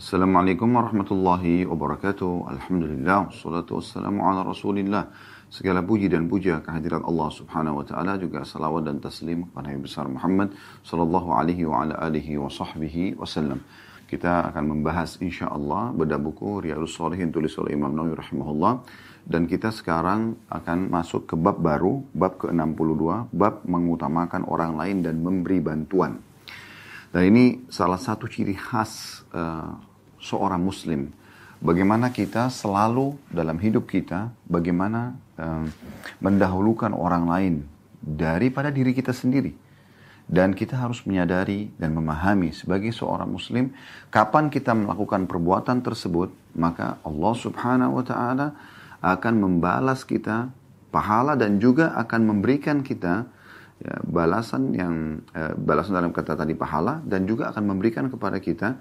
Assalamualaikum warahmatullahi wabarakatuh. Alhamdulillah, wassalatu wassalamu ala rasulillah. Segala puji dan puja kehadirat Allah subhanahu wa ta'ala juga salawat dan taslim kepada Nabi besar Muhammad sallallahu alaihi wa ala alihi wa sahbihi wasallam. Kita akan membahas insya Allah beda buku Riyadus Salihin tulis oleh Imam Nawawi rahimahullah. Dan kita sekarang akan masuk ke bab baru, bab ke-62, bab mengutamakan orang lain dan memberi bantuan. Dan ini salah satu ciri khas uh, seorang muslim. Bagaimana kita selalu dalam hidup kita, bagaimana um, mendahulukan orang lain daripada diri kita sendiri. Dan kita harus menyadari dan memahami sebagai seorang muslim, kapan kita melakukan perbuatan tersebut, maka Allah subhanahu wa ta'ala akan membalas kita pahala dan juga akan memberikan kita ya, balasan yang eh, balasan dalam kata tadi pahala dan juga akan memberikan kepada kita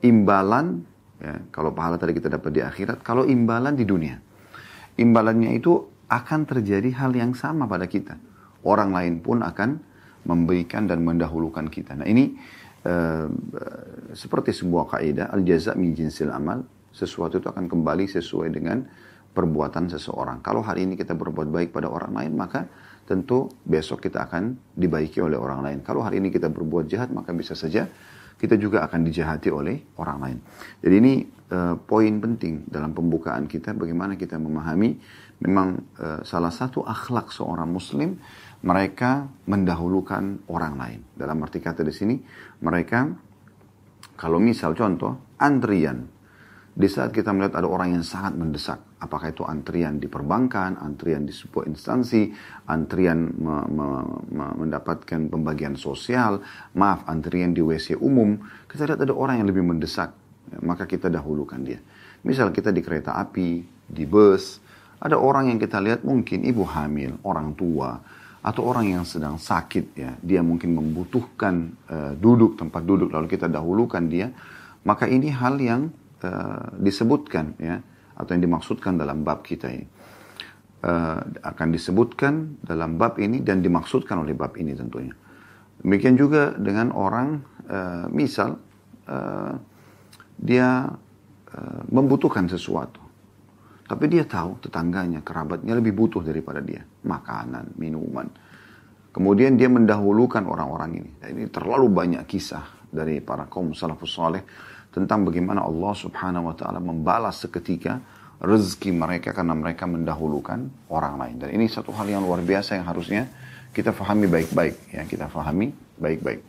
imbalan, ya, kalau pahala tadi kita dapat di akhirat, kalau imbalan di dunia. Imbalannya itu akan terjadi hal yang sama pada kita. Orang lain pun akan memberikan dan mendahulukan kita. Nah ini uh, seperti sebuah kaidah al jaza min jinsil amal, sesuatu itu akan kembali sesuai dengan perbuatan seseorang. Kalau hari ini kita berbuat baik pada orang lain, maka tentu besok kita akan dibaiki oleh orang lain. Kalau hari ini kita berbuat jahat, maka bisa saja kita juga akan dijahati oleh orang lain. Jadi ini uh, poin penting dalam pembukaan kita bagaimana kita memahami memang uh, salah satu akhlak seorang muslim mereka mendahulukan orang lain. Dalam arti kata di sini mereka kalau misal contoh antrian di saat kita melihat ada orang yang sangat mendesak, apakah itu antrian di perbankan, antrian di sebuah instansi, antrian me me me mendapatkan pembagian sosial, maaf, antrian di WC umum, kita lihat ada orang yang lebih mendesak, ya, maka kita dahulukan dia. Misal kita di kereta api, di bus, ada orang yang kita lihat mungkin ibu hamil, orang tua, atau orang yang sedang sakit ya, dia mungkin membutuhkan uh, duduk tempat duduk lalu kita dahulukan dia, maka ini hal yang uh, disebutkan ya atau yang dimaksudkan dalam bab kita ini uh, akan disebutkan dalam bab ini dan dimaksudkan oleh bab ini tentunya. Demikian juga dengan orang uh, misal uh, dia uh, membutuhkan sesuatu. Tapi dia tahu tetangganya, kerabatnya lebih butuh daripada dia. Makanan, minuman. Kemudian dia mendahulukan orang-orang ini. Dan ini terlalu banyak kisah dari para kaum salafus saleh tentang bagaimana Allah subhanahu wa ta'ala membalas seketika rezeki mereka karena mereka mendahulukan orang lain. Dan ini satu hal yang luar biasa yang harusnya kita fahami baik-baik. ya Kita fahami baik-baik.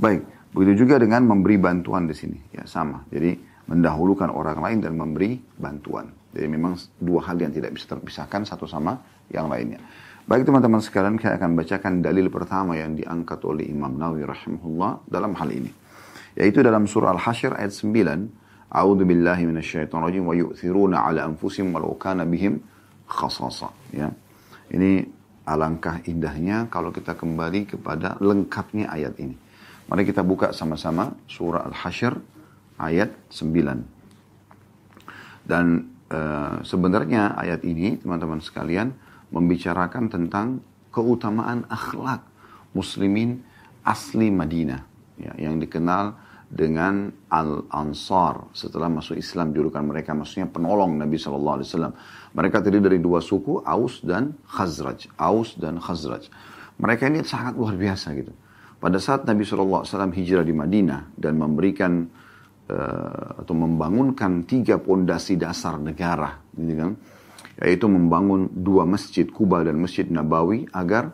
Baik, begitu juga dengan memberi bantuan di sini. ya Sama, jadi mendahulukan orang lain dan memberi bantuan. Jadi memang dua hal yang tidak bisa terpisahkan satu sama yang lainnya. Baik teman-teman sekalian, saya akan bacakan dalil pertama yang diangkat oleh Imam Nawawi rahimahullah dalam hal ini yaitu dalam surah Al-Hasyr ayat 9 A'udzu billahi minasyaitonir rajim wa yu'thiruna 'ala anfusihim walau kana bihim khasasa. Ya. Ini alangkah indahnya kalau kita kembali kepada lengkapnya ayat ini. Mari kita buka sama-sama surah Al-Hasyr ayat 9 dan uh, sebenarnya ayat ini teman-teman sekalian membicarakan tentang keutamaan akhlak muslimin asli Madinah ya, yang dikenal dengan Al-Ansar setelah masuk Islam julukan mereka maksudnya penolong Nabi Shallallahu Alaihi Wasallam. Mereka terdiri dari dua suku Aus dan Khazraj. Aus dan Khazraj. Mereka ini sangat luar biasa gitu. Pada saat Nabi Shallallahu Alaihi Wasallam hijrah di Madinah dan memberikan uh, atau membangunkan tiga pondasi dasar negara, gitu kan, yaitu membangun dua masjid Kuba dan masjid Nabawi agar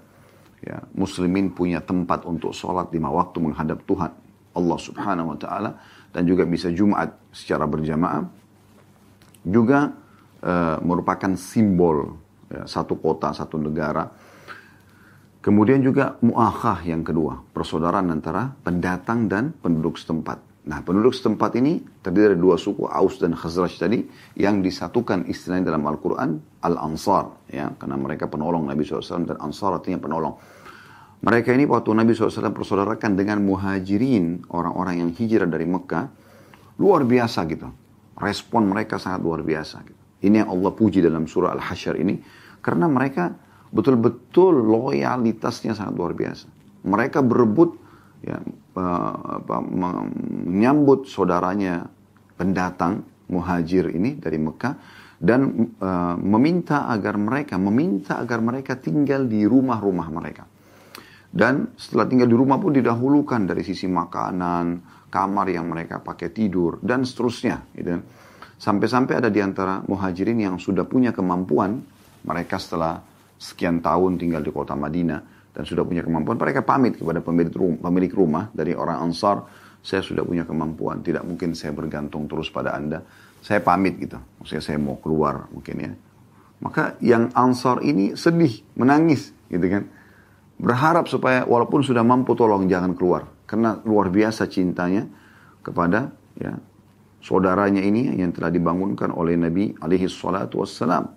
ya, Muslimin punya tempat untuk sholat lima waktu menghadap Tuhan Allah Subhanahu wa taala dan juga bisa Jumat secara berjamaah juga uh, merupakan simbol ya, satu kota, satu negara. Kemudian juga muakhah yang kedua, persaudaraan antara pendatang dan penduduk setempat. Nah, penduduk setempat ini terdiri dari dua suku, Aus dan Khazraj tadi, yang disatukan istilahnya dalam Al-Quran, Al-Ansar. ya Karena mereka penolong Nabi SAW dan Ansar artinya penolong. Mereka ini waktu Nabi SAW persaudarakan dengan muhajirin, orang-orang yang hijrah dari Mekah, luar biasa gitu. Respon mereka sangat luar biasa. Gitu. Ini yang Allah puji dalam surah Al-Hasyr ini, karena mereka betul-betul loyalitasnya sangat luar biasa. Mereka berebut ya, apa, menyambut saudaranya pendatang muhajir ini dari Mekah dan uh, meminta agar mereka meminta agar mereka tinggal di rumah-rumah mereka. Dan setelah tinggal di rumah pun didahulukan dari sisi makanan, kamar yang mereka pakai tidur dan seterusnya gitu kan. Sampai-sampai ada di antara muhajirin yang sudah punya kemampuan mereka setelah sekian tahun tinggal di kota Madinah dan sudah punya kemampuan mereka pamit kepada pemilik rumah, pemilik rumah dari orang Ansar saya sudah punya kemampuan, tidak mungkin saya bergantung terus pada Anda. Saya pamit gitu, maksudnya saya mau keluar mungkin ya. Maka yang Ansar ini sedih, menangis gitu kan. Berharap supaya walaupun sudah mampu tolong jangan keluar. Karena luar biasa cintanya kepada ya saudaranya ini yang telah dibangunkan oleh Nabi alaihi salatu wassalam.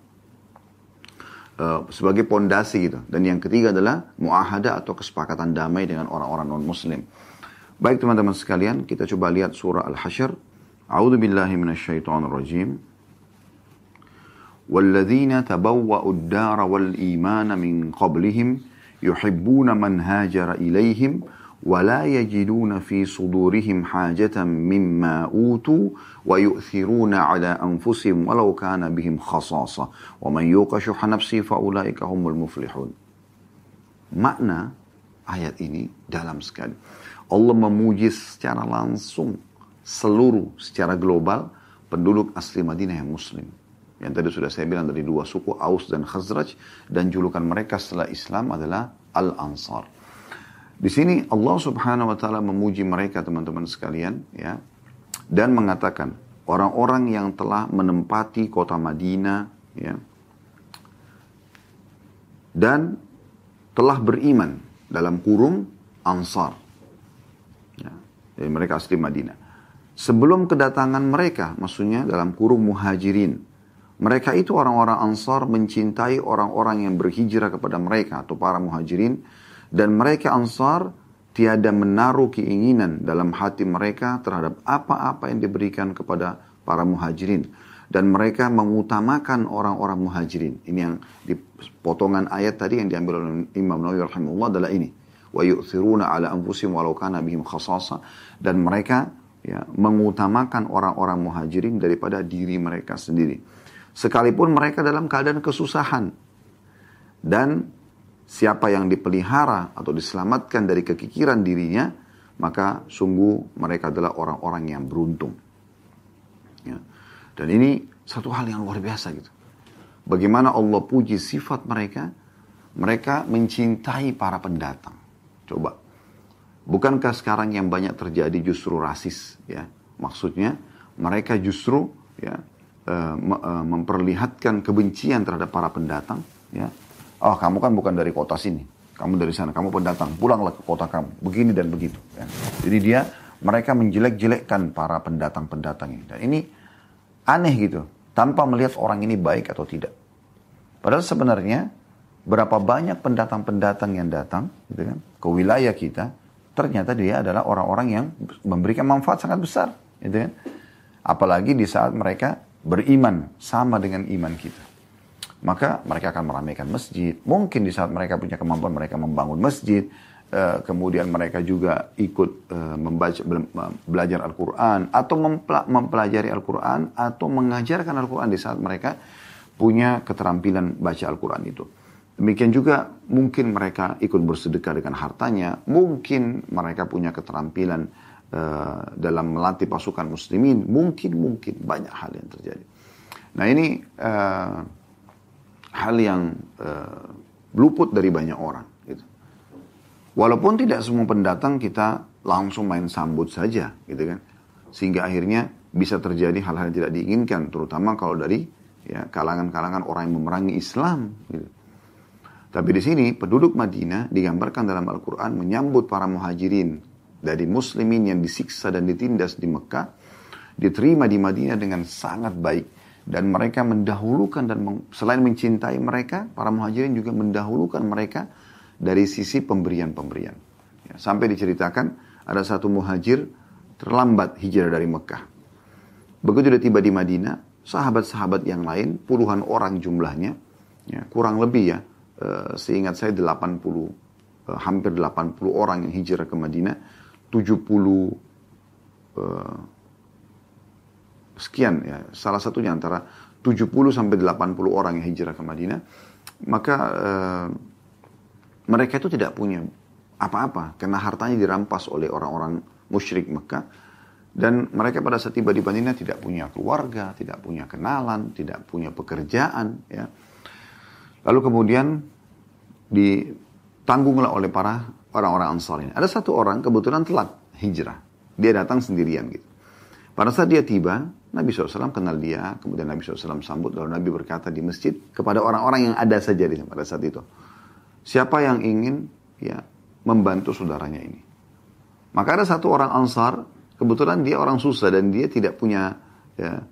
Uh, sebagai pondasi gitu. Dan yang ketiga adalah muahada atau kesepakatan damai dengan orang-orang non-muslim. Baik teman-teman sekalian, kita coba lihat surah Al-Hasyr. A'udzu billahi minasyaitonir rajim. والذين تبوأوا الدار والإيمان من قبلهم يحبون من هاجر إليهم ولا يجدون في صدورهم حاجة مما أوتوا ويؤثرون على أنفسهم ولو كان بهم خصاصة ومن يوق شح نفسه فأولئك هم المفلحون Makna ayat ini dalam sekali. Allah memuji secara langsung seluruh secara global penduduk asli Madinah yang muslim. yang tadi sudah saya bilang dari dua suku Aus dan Khazraj dan julukan mereka setelah Islam adalah Al-Ansar. Di sini Allah Subhanahu wa taala memuji mereka teman-teman sekalian ya dan mengatakan orang-orang yang telah menempati kota Madinah ya dan telah beriman dalam kurung Ansar jadi mereka asli Madinah. Sebelum kedatangan mereka, maksudnya dalam kurung muhajirin. Mereka itu orang-orang ansar mencintai orang-orang yang berhijrah kepada mereka atau para muhajirin. Dan mereka ansar tiada menaruh keinginan dalam hati mereka terhadap apa-apa yang diberikan kepada para muhajirin. Dan mereka mengutamakan orang-orang muhajirin. Ini yang di potongan ayat tadi yang diambil oleh Imam Nawawi rahimahullah adalah ini wa yu'thiruna ala anfusihim walau kana bihim khasasa dan mereka ya mengutamakan orang-orang muhajirin daripada diri mereka sendiri sekalipun mereka dalam keadaan kesusahan dan siapa yang dipelihara atau diselamatkan dari kekikiran dirinya maka sungguh mereka adalah orang-orang yang beruntung ya. dan ini satu hal yang luar biasa gitu bagaimana Allah puji sifat mereka mereka mencintai para pendatang Coba. Bukankah sekarang yang banyak terjadi justru rasis ya? Maksudnya mereka justru ya uh, memperlihatkan kebencian terhadap para pendatang ya. Oh, kamu kan bukan dari kota sini. Kamu dari sana, kamu pendatang, pulanglah ke kota kamu. Begini dan begitu. Ya. Jadi dia, mereka menjelek-jelekkan para pendatang-pendatang ini. Dan ini aneh gitu, tanpa melihat orang ini baik atau tidak. Padahal sebenarnya berapa banyak pendatang-pendatang yang datang gitu kan, ke wilayah kita, ternyata dia adalah orang-orang yang memberikan manfaat sangat besar. Gitu kan. Apalagi di saat mereka beriman sama dengan iman kita. Maka mereka akan meramaikan masjid. Mungkin di saat mereka punya kemampuan mereka membangun masjid. Uh, kemudian mereka juga ikut uh, membaca belajar Al-Quran atau mempelajari Al-Quran atau mengajarkan Al-Quran di saat mereka punya keterampilan baca Al-Quran itu. Demikian juga mungkin mereka ikut bersedekah dengan hartanya, mungkin mereka punya keterampilan uh, dalam melatih pasukan muslimin, mungkin mungkin banyak hal yang terjadi. Nah ini uh, hal yang uh, luput dari banyak orang. Gitu. Walaupun tidak semua pendatang kita langsung main sambut saja, gitu kan, sehingga akhirnya bisa terjadi hal-hal yang tidak diinginkan, terutama kalau dari ya kalangan-kalangan orang yang memerangi Islam. Gitu. Tapi di sini penduduk Madinah digambarkan dalam Al-Quran menyambut para muhajirin dari muslimin yang disiksa dan ditindas di Mekah, diterima di Madinah dengan sangat baik. Dan mereka mendahulukan dan selain mencintai mereka, para muhajirin juga mendahulukan mereka dari sisi pemberian-pemberian. Ya, sampai diceritakan ada satu muhajir terlambat hijrah dari Mekah. Begitu dia tiba di Madinah, sahabat-sahabat yang lain, puluhan orang jumlahnya, ya, kurang lebih ya, Uh, seingat saya 80 uh, eh, hampir 80 orang yang hijrah ke Madinah 70 uh, sekian ya, salah satunya antara 70 sampai 80 orang yang hijrah ke Madinah, maka uh, mereka itu tidak punya apa-apa karena hartanya dirampas oleh orang-orang musyrik Mekah dan mereka pada saat tiba di Madinah tidak punya keluarga, tidak punya kenalan, tidak punya pekerjaan ya. Lalu kemudian ditanggunglah oleh para orang-orang Ansar ini. Ada satu orang kebetulan telat hijrah. Dia datang sendirian gitu. Pada saat dia tiba, Nabi SAW kenal dia, kemudian Nabi SAW sambut, lalu Nabi berkata di masjid kepada orang-orang yang ada saja di pada saat itu. Siapa yang ingin ya membantu saudaranya ini? Maka ada satu orang Ansar, kebetulan dia orang susah dan dia tidak punya, ya,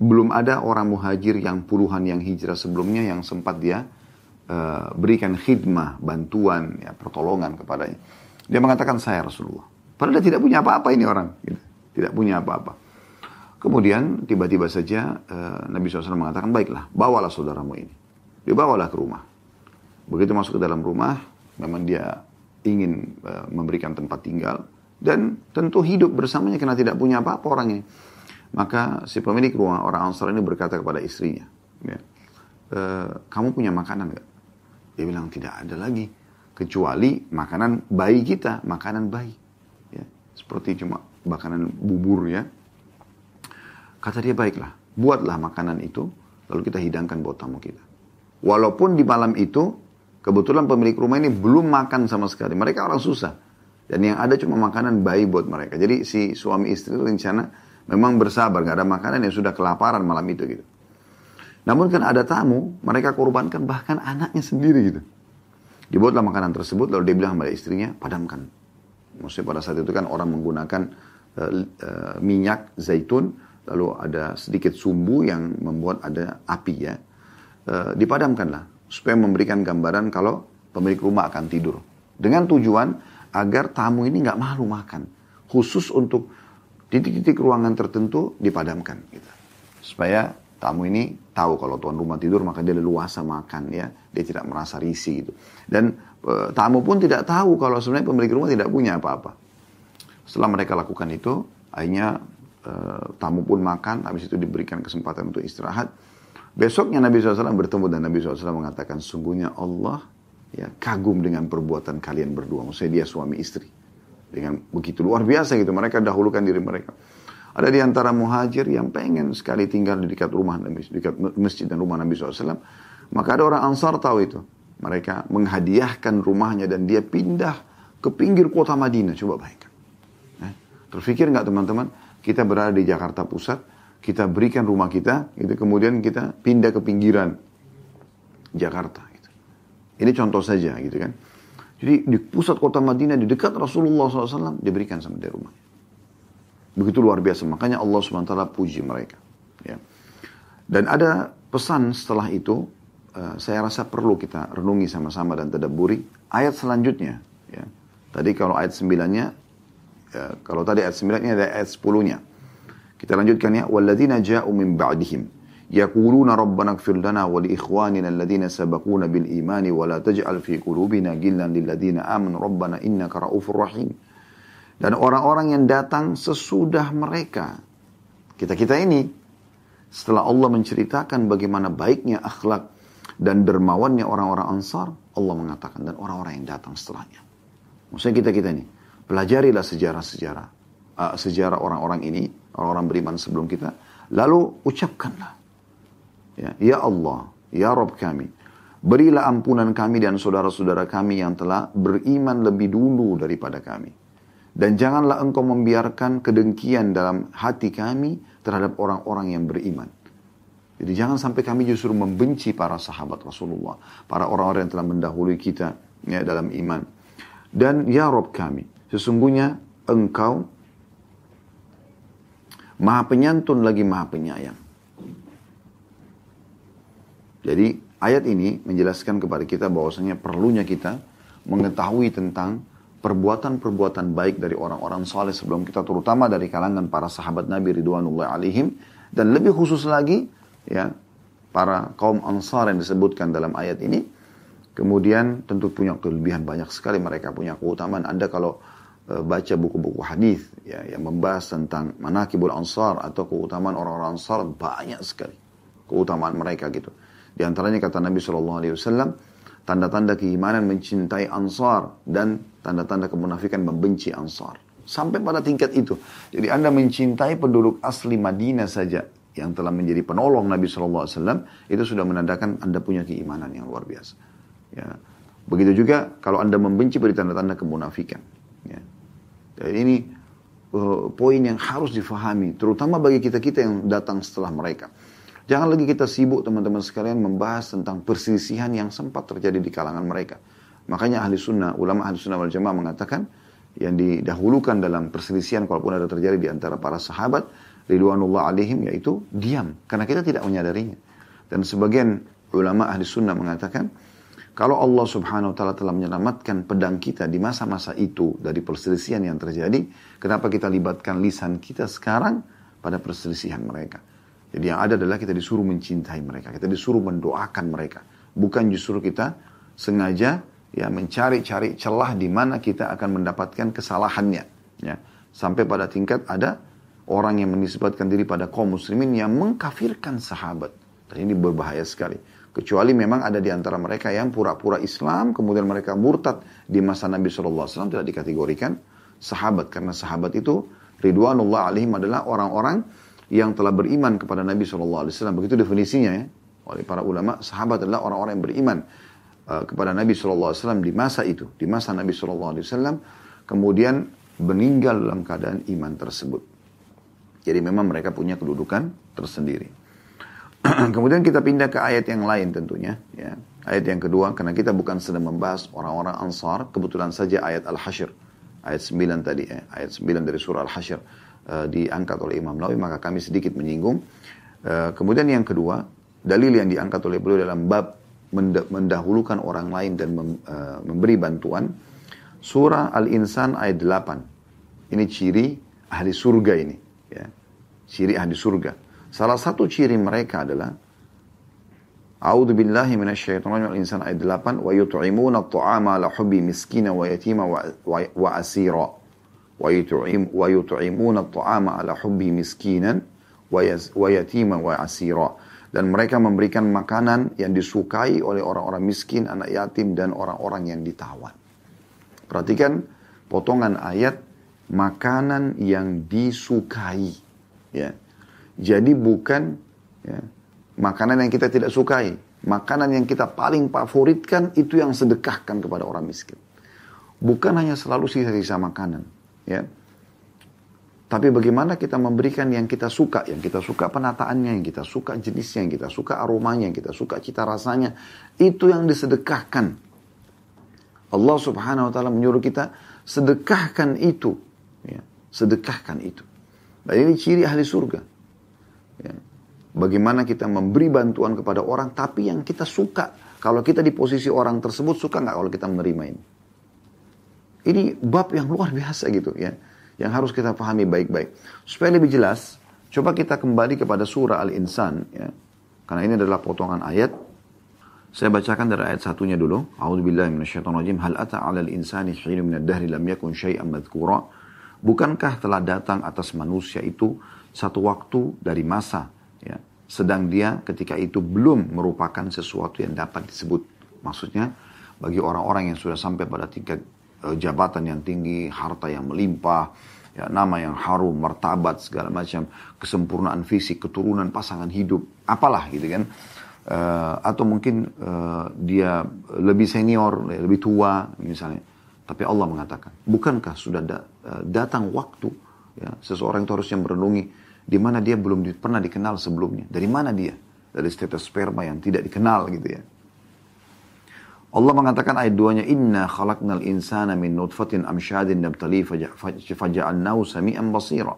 belum ada orang muhajir yang puluhan yang hijrah sebelumnya yang sempat dia uh, berikan khidmah, bantuan, ya, pertolongan kepadanya. Dia mengatakan saya Rasulullah. Padahal dia tidak punya apa-apa ini orang. Gitu. Tidak punya apa-apa. Kemudian tiba-tiba saja uh, Nabi SAW mengatakan, baiklah, bawalah saudaramu ini. Dibawalah ke rumah. Begitu masuk ke dalam rumah, memang dia ingin uh, memberikan tempat tinggal. Dan tentu hidup bersamanya karena tidak punya apa-apa orangnya. Maka si pemilik rumah, orang Ansar ini berkata kepada istrinya, ya, e, kamu punya makanan nggak? Dia bilang tidak ada lagi. Kecuali makanan bayi kita, makanan bayi. Ya, seperti cuma makanan bubur ya. Kata dia baiklah, buatlah makanan itu, lalu kita hidangkan buat tamu kita. Walaupun di malam itu, kebetulan pemilik rumah ini belum makan sama sekali. Mereka orang susah. Dan yang ada cuma makanan bayi buat mereka. Jadi si suami istri rencana memang bersabar, gak ada makanan yang sudah kelaparan malam itu gitu. Namun kan ada tamu, mereka korbankan bahkan anaknya sendiri gitu. Dibuatlah makanan tersebut, lalu dia bilang kepada istrinya, padamkan. Maksudnya pada saat itu kan orang menggunakan uh, uh, minyak zaitun, lalu ada sedikit sumbu yang membuat ada api ya. Uh, dipadamkanlah, supaya memberikan gambaran kalau pemilik rumah akan tidur. Dengan tujuan agar tamu ini nggak malu makan. Khusus untuk titik-titik ruangan tertentu dipadamkan. Gitu. Supaya tamu ini tahu kalau tuan rumah tidur maka dia leluasa makan ya. Dia tidak merasa risih gitu. Dan e, tamu pun tidak tahu kalau sebenarnya pemilik rumah tidak punya apa-apa. Setelah mereka lakukan itu, akhirnya e, tamu pun makan, habis itu diberikan kesempatan untuk istirahat. Besoknya Nabi SAW bertemu dan Nabi SAW mengatakan, sungguhnya Allah ya kagum dengan perbuatan kalian berdua. Maksudnya dia suami istri. Dengan begitu luar biasa gitu, mereka dahulukan diri mereka. Ada di antara muhajir yang pengen sekali tinggal di dekat rumah Nabi, dekat masjid dan rumah Nabi SAW. Maka ada orang Ansar tahu itu. Mereka menghadiahkan rumahnya dan dia pindah ke pinggir kota Madinah. Coba bayangkan. Eh, terfikir nggak teman-teman? Kita berada di Jakarta Pusat, kita berikan rumah kita, itu kemudian kita pindah ke pinggiran Jakarta. Gitu. Ini contoh saja, gitu kan? Jadi di pusat kota Madinah, di dekat Rasulullah SAW, diberikan sama dia rumah. Begitu luar biasa. Makanya Allah SWT puji mereka. Ya. Dan ada pesan setelah itu, uh, saya rasa perlu kita renungi sama-sama dan tadaburi. Ayat selanjutnya. Ya. Tadi kalau ayat 9-nya, ya, kalau tadi ayat 9-nya ada ayat 10-nya. Kita lanjutkan ya. وَالَّذِينَ جَاءُوا مِنْ بَعْدِهِمْ يقولون ربنا اغفر لنا ولإخواننا الذين سبقونا بالإيمان ولا تجعل في قلوبنا غلا للذين آمنوا ربنا إنك رؤوف رحيم dan orang-orang yang datang sesudah mereka. Kita-kita ini, setelah Allah menceritakan bagaimana baiknya akhlak dan dermawannya orang-orang ansar, Allah mengatakan, dan orang-orang yang datang setelahnya. Maksudnya kita-kita ini, pelajarilah sejarah-sejarah, uh, sejarah orang-orang ini, orang-orang beriman sebelum kita, lalu ucapkanlah. Ya, ya Allah, ya Rob kami, berilah ampunan kami dan saudara-saudara kami yang telah beriman lebih dulu daripada kami dan janganlah engkau membiarkan kedengkian dalam hati kami terhadap orang-orang yang beriman. Jadi jangan sampai kami justru membenci para sahabat Rasulullah. Para orang-orang yang telah mendahului kita ya, dalam iman. Dan ya Rob kami, sesungguhnya engkau maha penyantun lagi maha penyayang. Jadi ayat ini menjelaskan kepada kita bahwasanya perlunya kita mengetahui tentang perbuatan-perbuatan baik dari orang-orang soleh sebelum kita terutama dari kalangan para sahabat Nabi Ridwanullah alaihim. Dan lebih khusus lagi ya para kaum ansar yang disebutkan dalam ayat ini kemudian tentu punya kelebihan banyak sekali. Mereka punya keutamaan. Anda kalau uh, baca buku-buku hadis ya yang membahas tentang manakibul ansar atau keutamaan orang-orang ansar banyak sekali keutamaan mereka gitu. Di antaranya kata Nabi Shallallahu Alaihi Wasallam, tanda-tanda keimanan mencintai ansar dan tanda-tanda kemunafikan membenci ansar. Sampai pada tingkat itu. Jadi Anda mencintai penduduk asli Madinah saja yang telah menjadi penolong Nabi Shallallahu Alaihi Wasallam itu sudah menandakan Anda punya keimanan yang luar biasa. Ya. Begitu juga kalau Anda membenci beri tanda-tanda kemunafikan. Ya. Dan ini uh, poin yang harus difahami, terutama bagi kita-kita yang datang setelah mereka. Jangan lagi kita sibuk teman-teman sekalian membahas tentang perselisihan yang sempat terjadi di kalangan mereka. Makanya ahli sunnah, ulama ahli sunnah wal jamaah mengatakan yang didahulukan dalam perselisihan kalaupun ada terjadi di antara para sahabat ridwanullah alaihim yaitu diam karena kita tidak menyadarinya. Dan sebagian ulama ahli sunnah mengatakan kalau Allah subhanahu wa ta'ala telah menyelamatkan pedang kita di masa-masa itu dari perselisihan yang terjadi, kenapa kita libatkan lisan kita sekarang pada perselisihan mereka? Jadi yang ada adalah kita disuruh mencintai mereka, kita disuruh mendoakan mereka. Bukan justru kita sengaja ya mencari-cari celah di mana kita akan mendapatkan kesalahannya. Ya. Sampai pada tingkat ada orang yang menisbatkan diri pada kaum muslimin yang mengkafirkan sahabat. Dan ini berbahaya sekali. Kecuali memang ada di antara mereka yang pura-pura Islam, kemudian mereka murtad di masa Nabi SAW tidak dikategorikan sahabat. Karena sahabat itu, Ridwanullah alaihim adalah orang-orang yang telah beriman kepada Nabi SAW. Begitu definisinya ya. Oleh para ulama, sahabat adalah orang-orang yang beriman uh, kepada Nabi SAW di masa itu. Di masa Nabi SAW. Kemudian meninggal dalam keadaan iman tersebut. Jadi memang mereka punya kedudukan tersendiri. Kemudian kita pindah ke ayat yang lain tentunya. Ya. Ayat yang kedua, karena kita bukan sedang membahas orang-orang ansar, kebetulan saja ayat Al-Hashr. Ayat 9 tadi, ya. ayat 9 dari surah Al-Hashr uh, diangkat oleh Imam Nawawi maka kami sedikit menyinggung. Uh, kemudian yang kedua, dalil yang diangkat oleh beliau dalam bab mendahulukan orang lain dan uh, memberi bantuan. Surah Al-Insan ayat 8. Ini ciri ahli surga ini. Ya. Ciri ahli surga. Salah satu ciri mereka adalah A'udzu billahi minasyaitonir rajim al-insan ayat 8 wa yut'imuna at-ta'ama ala hubbi miskina wa yatima wa, wa, wa asira yatima wa asira dan mereka memberikan makanan yang disukai oleh orang-orang miskin, anak yatim dan orang-orang yang ditawan. Perhatikan potongan ayat makanan yang disukai ya. Jadi bukan ya, makanan yang kita tidak sukai, makanan yang kita paling favoritkan itu yang sedekahkan kepada orang miskin. Bukan hanya selalu sisa-sisa makanan, ya. Tapi bagaimana kita memberikan yang kita suka, yang kita suka penataannya, yang kita suka jenisnya, yang kita suka aromanya, yang kita suka cita rasanya, itu yang disedekahkan. Allah subhanahu wa ta'ala menyuruh kita, sedekahkan itu. Ya, sedekahkan itu. Dan ini ciri ahli surga. Ya. Bagaimana kita memberi bantuan kepada orang, tapi yang kita suka. Kalau kita di posisi orang tersebut, suka nggak kalau kita menerima ini? Ini bab yang luar biasa gitu ya. Yang harus kita pahami baik-baik. Supaya lebih jelas, coba kita kembali kepada surah Al-Insan. Ya. Karena ini adalah potongan ayat. Saya bacakan dari ayat satunya dulu. A'udzubillahi minasyaitonirrajim. Hal ata 'alal insani hinu minad dahri lam yakun syai'an madhkura. Bukankah telah datang atas manusia itu satu waktu dari masa ya, sedang dia ketika itu belum merupakan sesuatu yang dapat disebut. Maksudnya bagi orang-orang yang sudah sampai pada tingkat jabatan yang tinggi, harta yang melimpah, ya, nama yang harum, martabat segala macam, kesempurnaan fisik, keturunan, pasangan hidup, apalah gitu kan. Uh, atau mungkin uh, dia lebih senior, lebih tua misalnya. Tapi Allah mengatakan, bukankah sudah da datang waktu ya, seseorang itu harusnya merenungi di mana dia belum di, pernah dikenal sebelumnya. Dari mana dia? Dari status sperma yang tidak dikenal gitu ya. Allah mengatakan ayat 2-nya inna khalaqnal insana min nutfatin amsyadin nabtali faja'alnahu sami'an basira.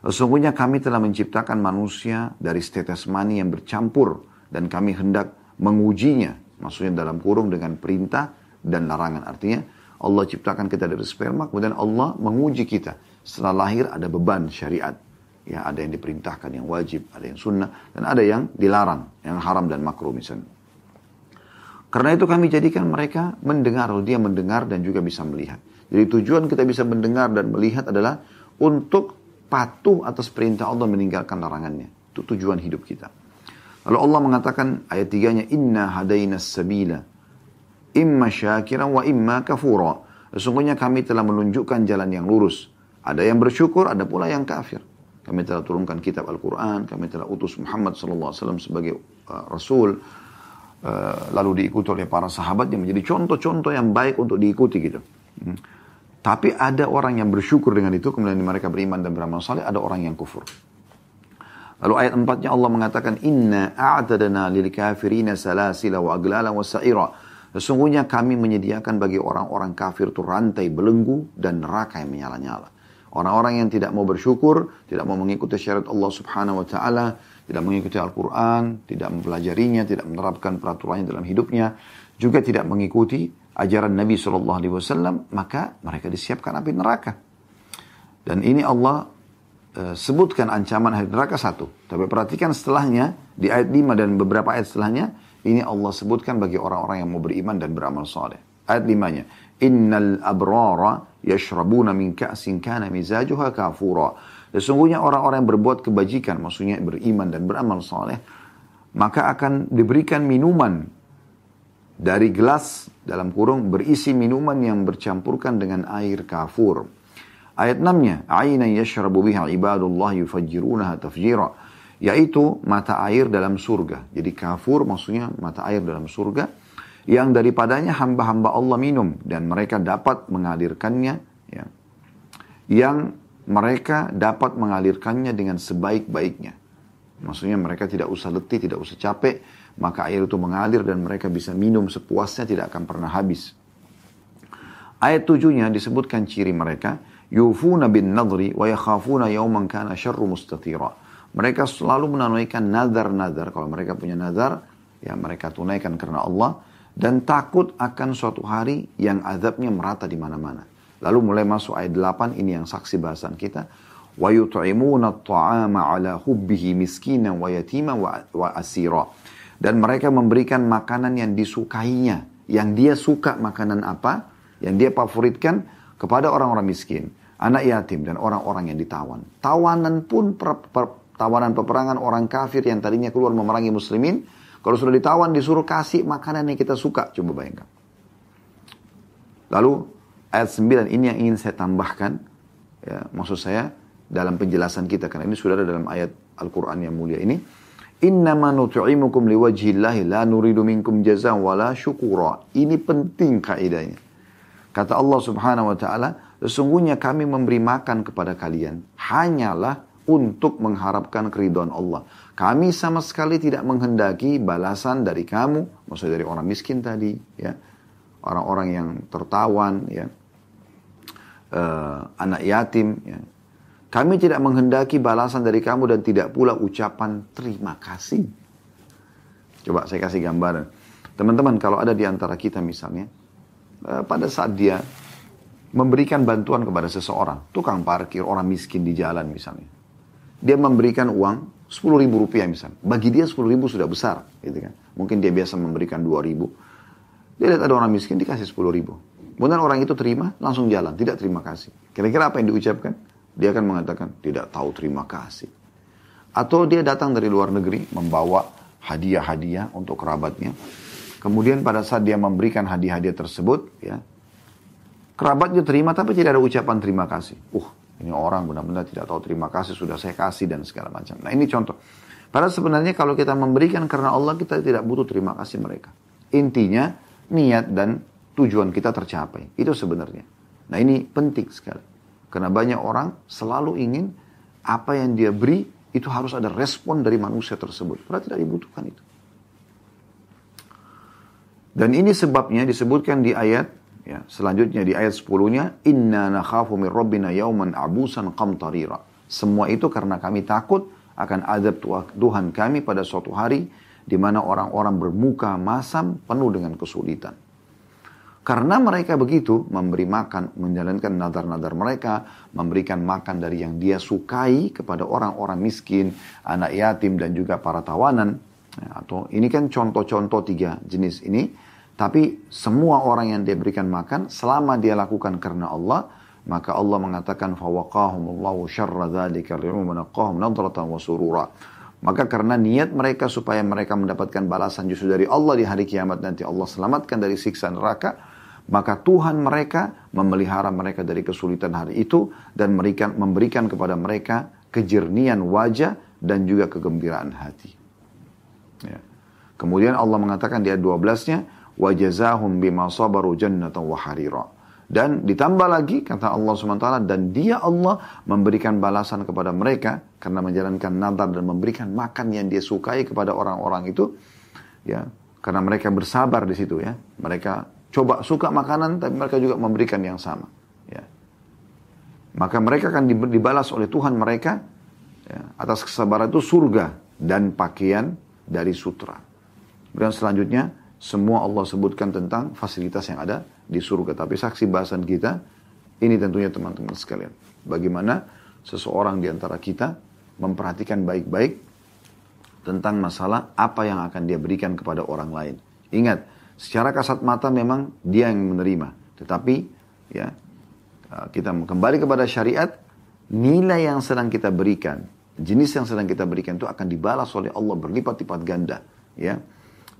Sesungguhnya kami telah menciptakan manusia dari tetes mani yang bercampur dan kami hendak mengujinya. Maksudnya dalam kurung dengan perintah dan larangan. Artinya Allah ciptakan kita dari sperma kemudian Allah menguji kita. Setelah lahir ada beban syariat. Ya, ada yang diperintahkan yang wajib, ada yang sunnah dan ada yang dilarang, yang haram dan makruh misalnya. Karena itu kami jadikan mereka mendengar, dia mendengar dan juga bisa melihat. Jadi tujuan kita bisa mendengar dan melihat adalah untuk patuh atas perintah Allah meninggalkan larangannya. Itu tujuan hidup kita. Lalu Allah mengatakan ayat tiganya, Inna hadainas sabila, imma syakiran wa imma kafura. Sesungguhnya kami telah menunjukkan jalan yang lurus. Ada yang bersyukur, ada pula yang kafir. Kami telah turunkan kitab Al-Quran, kami telah utus Muhammad SAW sebagai uh, Rasul, lalu diikuti oleh para sahabat yang menjadi contoh-contoh yang baik untuk diikuti gitu. Hmm. Tapi ada orang yang bersyukur dengan itu, kemudian mereka beriman dan beramal saleh, ada orang yang kufur. Lalu ayat empatnya Allah mengatakan, Inna a'tadana lil kafirina salasila wa aglala wa sa'ira. Sesungguhnya kami menyediakan bagi orang-orang kafir itu rantai belenggu dan neraka yang menyala-nyala. Orang-orang yang tidak mau bersyukur, tidak mau mengikuti syariat Allah subhanahu wa ta'ala, tidak mengikuti Al-Quran, tidak mempelajarinya, tidak menerapkan peraturannya dalam hidupnya, juga tidak mengikuti ajaran Nabi Wasallam, maka mereka disiapkan api neraka. Dan ini Allah uh, sebutkan ancaman api neraka satu. Tapi perhatikan setelahnya, di ayat 5 dan beberapa ayat setelahnya, ini Allah sebutkan bagi orang-orang yang mau beriman dan beramal soleh. Ayat 5-nya, Innal abrara yashrabuna min ka'sin kana mizajuha kafura. Sesungguhnya orang-orang yang berbuat kebajikan, maksudnya beriman dan beramal soleh, maka akan diberikan minuman dari gelas dalam kurung berisi minuman yang bercampurkan dengan air kafur. Ayat 6-nya, "Aina yashrabu biha ibadullah yufajjirunaha tafjira." Yaitu mata air dalam surga. Jadi kafur maksudnya mata air dalam surga yang daripadanya hamba-hamba Allah minum dan mereka dapat mengalirkannya ya. Yang mereka dapat mengalirkannya dengan sebaik-baiknya. Maksudnya mereka tidak usah letih, tidak usah capek, maka air itu mengalir dan mereka bisa minum sepuasnya tidak akan pernah habis. Ayat tujuhnya disebutkan ciri mereka, yufuna bin nadri wa yakhafuna yawman kana syarru mustatira. Mereka selalu menunaikan nazar-nazar. Kalau mereka punya nazar, ya mereka tunaikan karena Allah dan takut akan suatu hari yang azabnya merata di mana-mana. Lalu mulai masuk ayat 8 ini yang saksi bahasan kita wa yut'imuna at-ta'ama ala hubbihi miskinan wa yatima wa asira. Dan mereka memberikan makanan yang disukainya, yang dia suka makanan apa, yang dia favoritkan kepada orang-orang miskin, anak yatim dan orang-orang yang ditawan. Tawanan pun per, per, tawanan peperangan orang kafir yang tadinya keluar memerangi muslimin, kalau sudah ditawan disuruh kasih makanan yang kita suka, coba bayangkan. Lalu ayat 9 ini yang ingin saya tambahkan, ya, maksud saya dalam penjelasan kita karena ini sudah ada dalam ayat Al-Qur'an yang mulia ini. Innama nut'imukum liwajhillahi la nuridu minkum jazaa wala syukura. Ini penting kaidahnya. Kata Allah Subhanahu wa taala, sesungguhnya kami memberi makan kepada kalian hanyalah untuk mengharapkan keridhaan Allah. Kami sama sekali tidak menghendaki balasan dari kamu, maksudnya dari orang miskin tadi, ya, orang-orang yang tertawan, ya, uh, anak yatim, ya, kami tidak menghendaki balasan dari kamu dan tidak pula ucapan terima kasih. Coba saya kasih gambaran. Teman-teman kalau ada di antara kita misalnya, eh, pada saat dia memberikan bantuan kepada seseorang, tukang parkir, orang miskin di jalan misalnya. Dia memberikan uang 10 ribu rupiah misalnya. Bagi dia 10 ribu sudah besar. Gitu kan. Mungkin dia biasa memberikan 2 ribu. Dia lihat ada orang miskin dikasih 10 ribu. Kemudian orang itu terima, langsung jalan. Tidak terima kasih. Kira-kira apa yang diucapkan? Dia akan mengatakan tidak tahu terima kasih. Atau dia datang dari luar negeri membawa hadiah-hadiah untuk kerabatnya. Kemudian pada saat dia memberikan hadiah-hadiah tersebut, ya, kerabatnya terima tapi tidak ada ucapan terima kasih. Uh, ini orang benar-benar tidak tahu terima kasih sudah saya kasih dan segala macam. Nah ini contoh. Padahal sebenarnya kalau kita memberikan karena Allah kita tidak butuh terima kasih mereka. Intinya niat dan tujuan kita tercapai. Itu sebenarnya. Nah ini penting sekali. Karena banyak orang selalu ingin apa yang dia beri itu harus ada respon dari manusia tersebut. Padahal tidak dibutuhkan itu. Dan ini sebabnya disebutkan di ayat ya, selanjutnya di ayat 10-nya inna nakhafu min rabbina yauman abusan qamtarira. Semua itu karena kami takut akan azab Tuhan kami pada suatu hari di mana orang-orang bermuka masam penuh dengan kesulitan. Karena mereka begitu memberi makan, menjalankan nadar-nadar mereka, memberikan makan dari yang dia sukai kepada orang-orang miskin, anak yatim dan juga para tawanan. Ya, atau ini kan contoh-contoh tiga jenis ini. Tapi semua orang yang dia berikan makan, selama dia lakukan karena Allah, maka Allah mengatakan fawaqahumullahu syarra dzalika li'umanaqahum nadratan wa surura. Maka karena niat mereka supaya mereka mendapatkan balasan justru dari Allah di hari kiamat nanti Allah selamatkan dari siksa neraka, maka Tuhan mereka memelihara mereka dari kesulitan hari itu dan memberikan, kepada mereka kejernian wajah dan juga kegembiraan hati. Ya. Kemudian Allah mengatakan di ayat 12-nya, wajazahum bima sabaru jannatan wa harira. Dan ditambah lagi kata Allah SWT dan dia Allah memberikan balasan kepada mereka karena menjalankan nazar dan memberikan makan yang dia sukai kepada orang-orang itu ya karena mereka bersabar di situ ya mereka coba suka makanan tapi mereka juga memberikan yang sama ya maka mereka akan dibalas oleh Tuhan mereka ya, atas kesabaran itu surga dan pakaian dari sutra dan selanjutnya semua Allah sebutkan tentang fasilitas yang ada di surga. Tapi saksi bahasan kita, ini tentunya teman-teman sekalian. Bagaimana seseorang di antara kita memperhatikan baik-baik tentang masalah apa yang akan dia berikan kepada orang lain. Ingat, secara kasat mata memang dia yang menerima. Tetapi ya kita kembali kepada syariat, nilai yang sedang kita berikan, jenis yang sedang kita berikan itu akan dibalas oleh Allah berlipat-lipat ganda. Ya,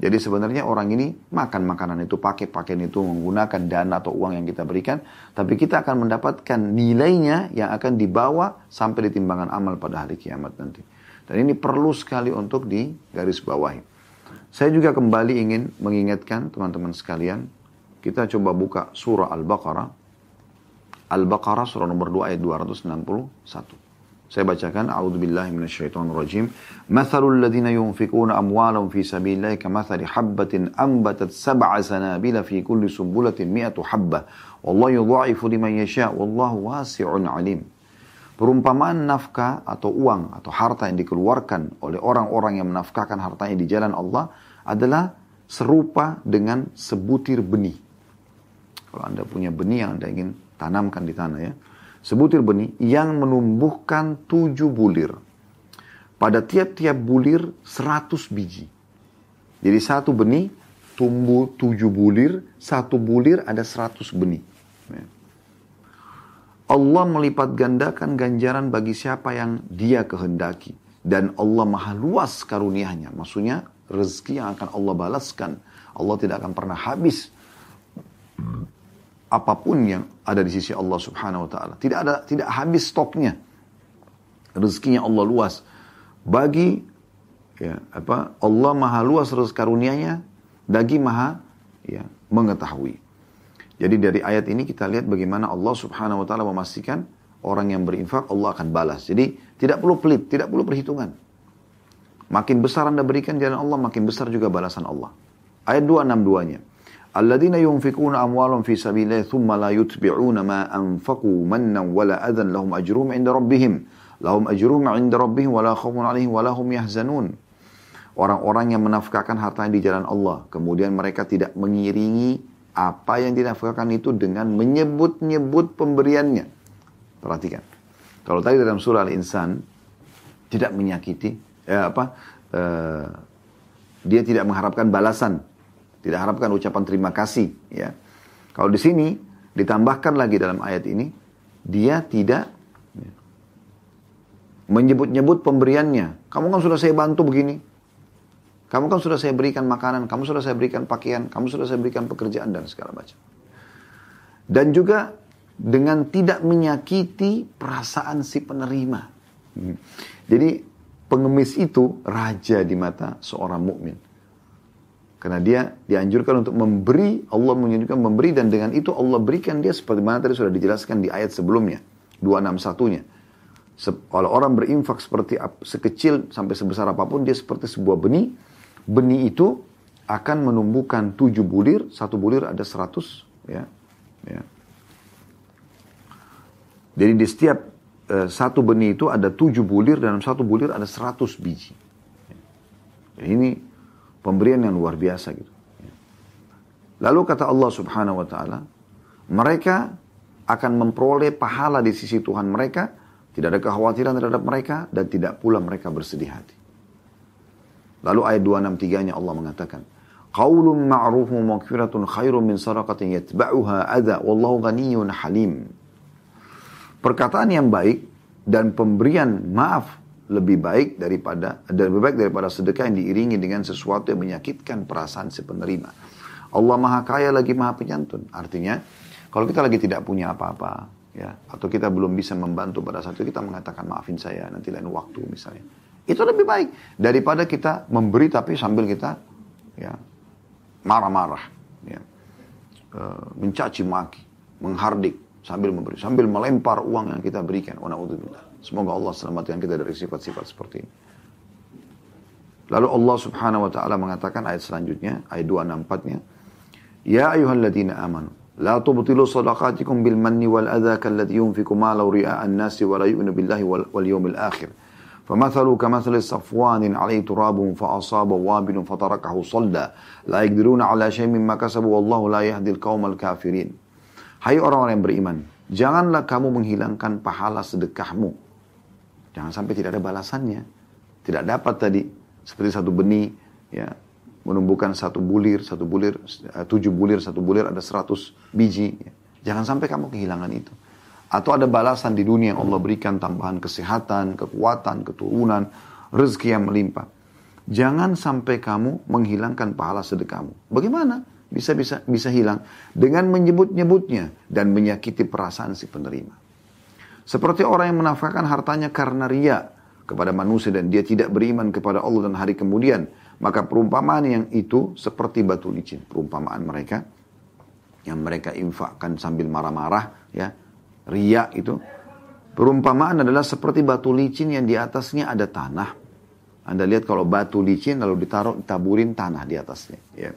jadi sebenarnya orang ini makan makanan itu, pakai pakaian itu, menggunakan dana atau uang yang kita berikan. Tapi kita akan mendapatkan nilainya yang akan dibawa sampai di timbangan amal pada hari kiamat nanti. Dan ini perlu sekali untuk digaris bawahi. Saya juga kembali ingin mengingatkan teman-teman sekalian. Kita coba buka surah Al-Baqarah. Al-Baqarah surah nomor 2 ayat 261. Saya bacakan A'udzubillahi minasyaitonirrajim. Mathalul ladzina yunfikuna amwalahum fi sabilillahi kamathali habbatin ambatat sab'a sanabila fi kulli sumbulatin mi'atu habbah. Wallahu yudha'ifu liman yasha' wallahu wasi'un alim. Perumpamaan nafkah atau uang atau harta yang dikeluarkan oleh orang-orang yang menafkahkan hartanya di jalan Allah adalah serupa dengan sebutir benih. Kalau Anda punya benih yang Anda ingin tanamkan di tanah ya sebutir benih yang menumbuhkan tujuh bulir. Pada tiap-tiap bulir seratus biji. Jadi satu benih tumbuh tujuh bulir, satu bulir ada seratus benih. Allah melipat gandakan ganjaran bagi siapa yang dia kehendaki. Dan Allah maha luas karunianya. Maksudnya rezeki yang akan Allah balaskan. Allah tidak akan pernah habis apa pun yang ada di sisi Allah Subhanahu wa taala. Tidak ada tidak habis stoknya. Rezekinya Allah luas. Bagi ya, apa Allah Maha luas rezeki karunia-Nya bagi Maha ya, mengetahui. Jadi dari ayat ini kita lihat bagaimana Allah subhanahu wa ta'ala memastikan orang yang berinfak Allah akan balas. Jadi tidak perlu pelit, tidak perlu perhitungan. Makin besar anda berikan jalan Allah, makin besar juga balasan Allah. Ayat 262-nya. Alladzina yunfikuna amwalum fi sabilillah thumma la yutbi'una ma anfaku mannan wala adan lahum ajrum 'inda rabbihim. Lahum ajrum 'inda rabbihim wala خوف عليهم wala hum yahzanun. Orang-orang yang menafkahkan hartanya di jalan Allah, kemudian mereka tidak mengiringi apa yang dinafkahkan itu dengan menyebut-nyebut pemberiannya. Perhatikan. Kalau tadi dalam surah Al-Insan, tidak menyakiti, ya apa, uh, dia tidak mengharapkan balasan tidak harapkan ucapan terima kasih. Ya. Kalau di sini ditambahkan lagi dalam ayat ini, dia tidak menyebut-nyebut pemberiannya. Kamu kan sudah saya bantu begini. Kamu kan sudah saya berikan makanan, kamu sudah saya berikan pakaian, kamu sudah saya berikan pekerjaan dan segala macam. Dan juga dengan tidak menyakiti perasaan si penerima. Hmm. Jadi pengemis itu raja di mata seorang mukmin. Karena dia dianjurkan untuk memberi, Allah menunjukkan memberi dan dengan itu Allah berikan dia seperti mana tadi sudah dijelaskan di ayat sebelumnya, 261-nya. Kalau orang berinfak seperti sekecil sampai sebesar apa pun, dia seperti sebuah benih. Benih itu akan menumbuhkan tujuh bulir, satu bulir ada seratus. Ya, ya. Jadi di setiap uh, satu benih itu ada tujuh bulir, dan satu bulir ada seratus biji. Jadi ini Pemberian yang luar biasa gitu. Lalu kata Allah subhanahu wa ta'ala, mereka akan memperoleh pahala di sisi Tuhan mereka, tidak ada kekhawatiran terhadap mereka, dan tidak pula mereka bersedih hati. Lalu ayat 263-nya Allah mengatakan, Qaulun ma'rufun maghfiratun khairun min sadaqatin yatba'uha adha wallahu ghaniyyun halim. Perkataan yang baik dan pemberian maaf lebih baik daripada lebih baik daripada sedekah yang diiringi dengan sesuatu yang menyakitkan perasaan si penerima. Allah Maha Kaya lagi Maha Penyantun. Artinya, kalau kita lagi tidak punya apa-apa, ya, atau kita belum bisa membantu pada saat itu kita mengatakan maafin saya nanti lain waktu misalnya. Itu lebih baik daripada kita memberi tapi sambil kita ya marah-marah, ya. Mencaci maki, menghardik sambil memberi, sambil melempar uang yang kita berikan. Semoga Allah selamatkan kita dari sifat-sifat seperti ini. Lalu Allah subhanahu wa ta'ala mengatakan ayat selanjutnya, ayat 264-nya. Ya ayuhalladzina amanu. La tubtilu sadaqatikum bil manni wal adha kalladhi yunfiku malau ri'a an-nasi wa la yu'minu billahi wal yawmil akhir. فمثلوا كمثل صفوان عليه تراب فأصاب وابل فتركه صلدا لا يقدرون على شيء مما كسبوا والله لا يهدي القوم الكافرين Hai orang-orang yang beriman, janganlah kamu menghilangkan pahala sedekahmu Jangan sampai tidak ada balasannya. Tidak dapat tadi seperti satu benih ya menumbuhkan satu bulir, satu bulir, eh, tujuh bulir, satu bulir ada seratus biji. Ya. Jangan sampai kamu kehilangan itu. Atau ada balasan di dunia yang Allah berikan tambahan kesehatan, kekuatan, keturunan, rezeki yang melimpah. Jangan sampai kamu menghilangkan pahala sedekahmu. Bagaimana? Bisa bisa bisa hilang dengan menyebut-nyebutnya dan menyakiti perasaan si penerima. Seperti orang yang menafkahkan hartanya karena ria kepada manusia dan dia tidak beriman kepada Allah dan hari kemudian. Maka perumpamaan yang itu seperti batu licin. Perumpamaan mereka yang mereka infakkan sambil marah-marah ya. Ria itu. Perumpamaan adalah seperti batu licin yang di atasnya ada tanah. Anda lihat kalau batu licin lalu ditaruh taburin tanah di atasnya. Ya.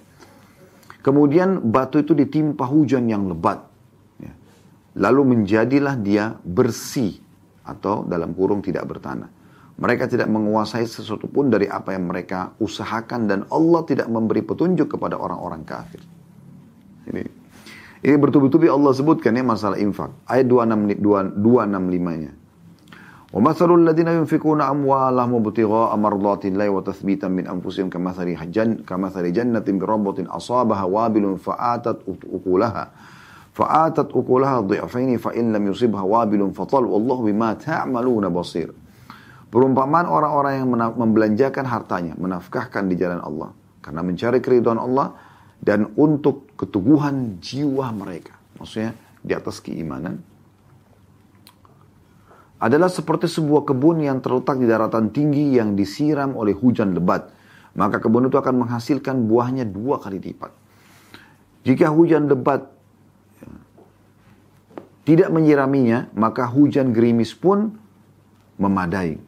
Kemudian batu itu ditimpa hujan yang lebat lalu menjadilah dia bersih atau dalam kurung tidak bertanah. Mereka tidak menguasai sesuatu pun dari apa yang mereka usahakan dan Allah tidak memberi petunjuk kepada orang-orang kafir. Ini ini bertubi-tubi Allah sebutkan ya masalah infak. Ayat 265-nya. ومثل الذين ينفقون أموالهم ابتغاء مرضات الله وتثبيتا من أنفسهم كمثل جن كمثل جنة بربة أصابها وابل فآتت أكلها فآتت أكلها ضعفين فإن لم يصبها وابل فطل والله بما تعملون بصير Perumpamaan orang-orang yang membelanjakan hartanya, menafkahkan di jalan Allah. Karena mencari keriduan Allah dan untuk keteguhan jiwa mereka. Maksudnya di atas keimanan. Adalah seperti sebuah kebun yang terletak di daratan tinggi yang disiram oleh hujan lebat. Maka kebun itu akan menghasilkan buahnya dua kali lipat. Jika hujan lebat tidak menyiraminya, maka hujan gerimis pun memadai.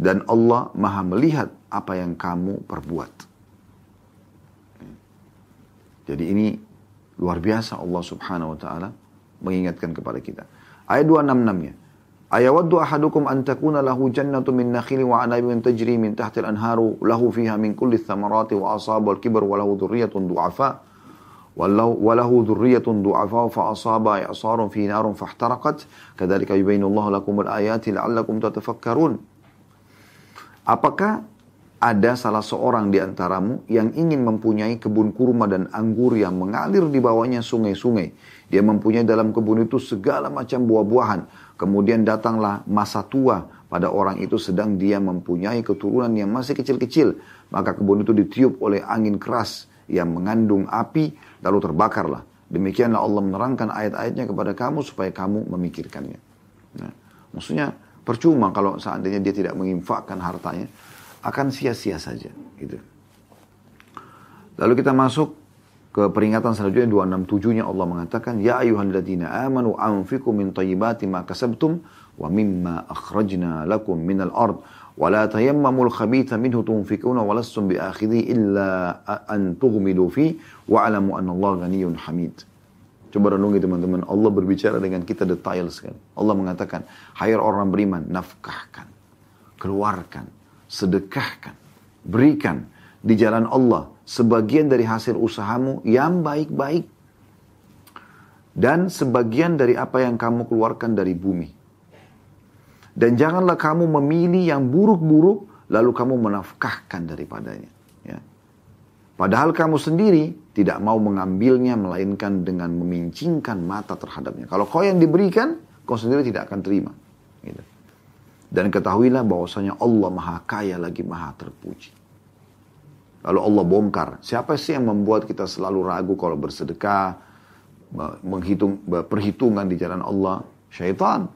Dan Allah maha melihat apa yang kamu perbuat. Jadi ini luar biasa Allah subhanahu wa ta'ala mengingatkan kepada kita. Ayat 266-nya. Ayawaddu ahadukum an takuna lahu jannatu min nakhili wa anabin tajri min tahtil anharu lahu fiha min kulli thamarati wa asaba al-kibar wa lahu dhurriyatun du'afa wa lahu dhurriyatun du'afa fa asaba i'sarun fi narun fahtaraqat kadalika yubayyinu Allah lakum al-ayati la'allakum tatafakkarun Apakah ada salah seorang di antaramu yang ingin mempunyai kebun kurma dan anggur yang mengalir di bawahnya sungai-sungai. Dia mempunyai dalam kebun itu segala macam buah-buahan. Kemudian datanglah masa tua pada orang itu sedang dia mempunyai keturunan yang masih kecil-kecil. Maka kebun itu ditiup oleh angin keras yang mengandung api lalu terbakarlah. Demikianlah Allah menerangkan ayat-ayatnya kepada kamu supaya kamu memikirkannya. Nah, maksudnya percuma kalau seandainya dia tidak menginfakkan hartanya, akan sia-sia saja. Gitu. Lalu kita masuk ke peringatan selanjutnya 267-nya Allah mengatakan ya ayuhan ladina amanu anfiqu min tayyibati ma kasabtum wa mimma akhrajna lakum minal ard wa la tayammamul khabitha minhu tunfiquna wa lastum biakhidhi illa an tughmidu fi wa alamu anna Allah ghaniyyun hamid Coba renungi teman-teman, Allah berbicara dengan kita detail sekali. Allah mengatakan, hire orang beriman, nafkahkan, keluarkan, sedekahkan, berikan di jalan Allah sebagian dari hasil usahamu yang baik-baik dan sebagian dari apa yang kamu keluarkan dari bumi. Dan janganlah kamu memilih yang buruk-buruk lalu kamu menafkahkan daripadanya. Ya. Padahal kamu sendiri tidak mau mengambilnya melainkan dengan memincingkan mata terhadapnya. Kalau kau yang diberikan, kau sendiri tidak akan terima. Gitu. Dan ketahuilah bahwasanya Allah maha kaya lagi maha terpuji. Lalu Allah bongkar. Siapa sih yang membuat kita selalu ragu kalau bersedekah, menghitung perhitungan di jalan Allah? Syaitan.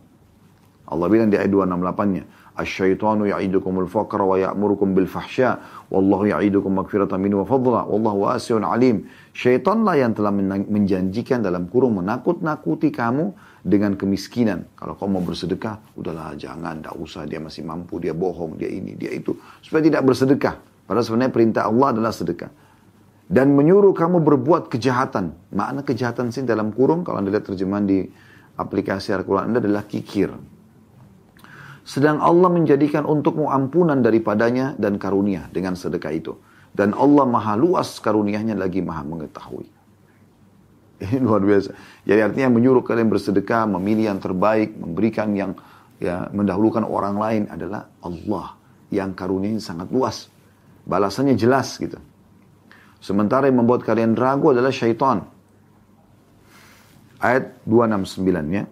Allah bilang di ayat 268-nya, Asyaitanu ya'idukumul faqra wa ya'murukum bil fahsya wallahu ya'idukum magfiratan minhu wa fadla wallahu wasi'un alim. Syaitanlah yang telah menjanjikan dalam kurung menakut-nakuti kamu dengan kemiskinan. Kalau kau mau bersedekah, udahlah jangan, tidak usah, dia masih mampu, dia bohong, dia ini, dia itu. Supaya tidak bersedekah. Padahal sebenarnya perintah Allah adalah sedekah. Dan menyuruh kamu berbuat kejahatan. Makna kejahatan sih dalam kurung, kalau anda lihat terjemahan di aplikasi Al-Quran anda adalah kikir sedang Allah menjadikan untukmu ampunan daripadanya dan karunia dengan sedekah itu. Dan Allah maha luas karunianya lagi maha mengetahui. Ini luar biasa. Jadi artinya menyuruh kalian bersedekah, memilih yang terbaik, memberikan yang ya mendahulukan orang lain adalah Allah yang karunianya sangat luas. Balasannya jelas gitu. Sementara yang membuat kalian ragu adalah syaitan. Ayat 269 ya.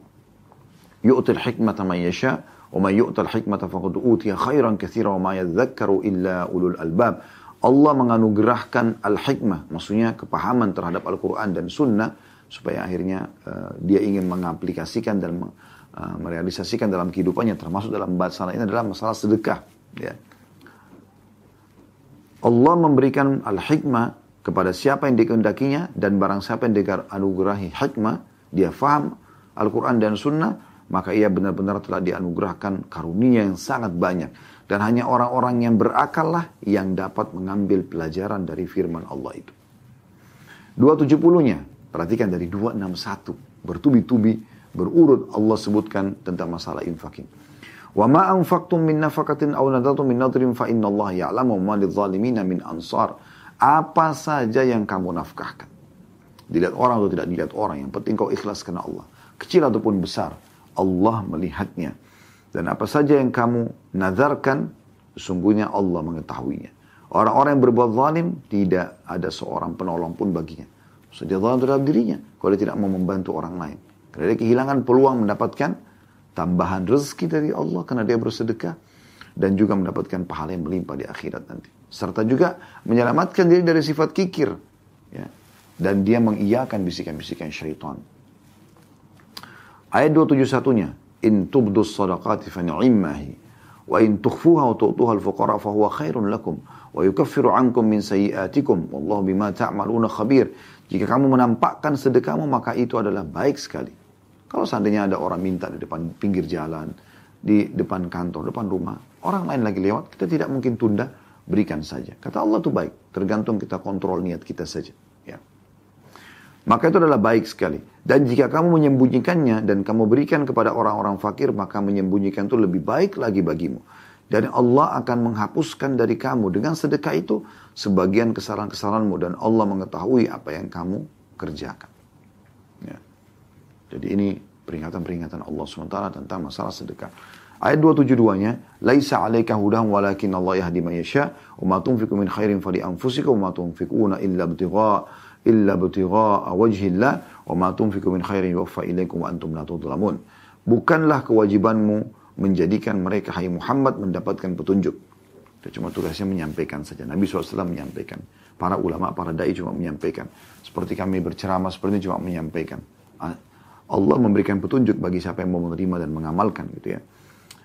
Yu'til hikmata man yasha' وَمَنْ يُؤْتَ الْحِكْمَةَ فَقَدْ أُوتِيَ خَيْرًا كَثِيرًا وَمَا يَذَّكَّرُ إِلَّا أُولُو الْأَلْبَابِ Allah menganugerahkan al-hikmah, maksudnya kepahaman terhadap Al-Quran dan Sunnah, supaya akhirnya uh, dia ingin mengaplikasikan dan uh, merealisasikan dalam kehidupannya, termasuk dalam masalah ini adalah masalah sedekah. Ya. Allah memberikan al-hikmah kepada siapa yang dikehendakinya dan barang siapa yang dianugerahi hikmah, dia faham Al-Quran dan Sunnah, maka ia benar-benar telah dianugerahkan karunia yang sangat banyak. Dan hanya orang-orang yang berakal lah yang dapat mengambil pelajaran dari firman Allah itu. 270-nya, perhatikan dari 261, bertubi-tubi, berurut Allah sebutkan tentang masalah infakin. Wa ma anfaqtum min nafaqatin aw nadartum min nadrin fa inna Allah ya'lamu ma ansar. Apa saja yang kamu nafkahkan. Dilihat orang atau tidak dilihat orang, yang penting kau ikhlas karena Allah. Kecil ataupun besar, Allah melihatnya. Dan apa saja yang kamu nazarkan, sesungguhnya Allah mengetahuinya. Orang-orang yang berbuat zalim, tidak ada seorang penolong pun baginya. Saja zalim terhadap dirinya, kalau dia tidak mau membantu orang lain. Karena dia kehilangan peluang mendapatkan tambahan rezeki dari Allah karena dia bersedekah. Dan juga mendapatkan pahala yang melimpah di akhirat nanti. Serta juga menyelamatkan diri dari sifat kikir. Ya. Dan dia mengiyakan bisikan-bisikan syaitan. Ayat 271-nya, in tubdus sadaqati fa ni'mahi wa in tukhfuha wa tu'tuha al-fuqara fa huwa khairun lakum wa yukaffiru ankum min sayyi'atikum wallahu bima ta'maluna khabir. Jika kamu menampakkan sedekahmu maka itu adalah baik sekali. Kalau seandainya ada orang minta di depan pinggir jalan, di depan kantor, depan rumah, orang lain lagi lewat, kita tidak mungkin tunda, berikan saja. Kata Allah itu baik, tergantung kita kontrol niat kita saja. Maka itu adalah baik sekali. Dan jika kamu menyembunyikannya dan kamu berikan kepada orang-orang fakir, maka menyembunyikan itu lebih baik lagi bagimu. Dan Allah akan menghapuskan dari kamu dengan sedekah itu sebagian kesalahan-kesalahanmu. Dan Allah mengetahui apa yang kamu kerjakan. Ya. Jadi ini peringatan-peringatan Allah SWT tentang masalah sedekah. Ayat 272-nya, "Laisa 'alaika hudahum walakin Allah yahdi man yasha, wa ma min khairin fali anfusikum wa ma tunfiquna illa ibtigha' illa butigha wajhillah wa ma tunfiqu min khairin yuwaffa ilaikum wa antum la tudlamun. Bukanlah kewajibanmu menjadikan mereka hai Muhammad mendapatkan petunjuk. Itu cuma tugasnya menyampaikan saja. Nabi SAW menyampaikan. Para ulama, para dai cuma menyampaikan. Seperti kami berceramah seperti ini cuma menyampaikan. Allah memberikan petunjuk bagi siapa yang mau menerima dan mengamalkan gitu ya.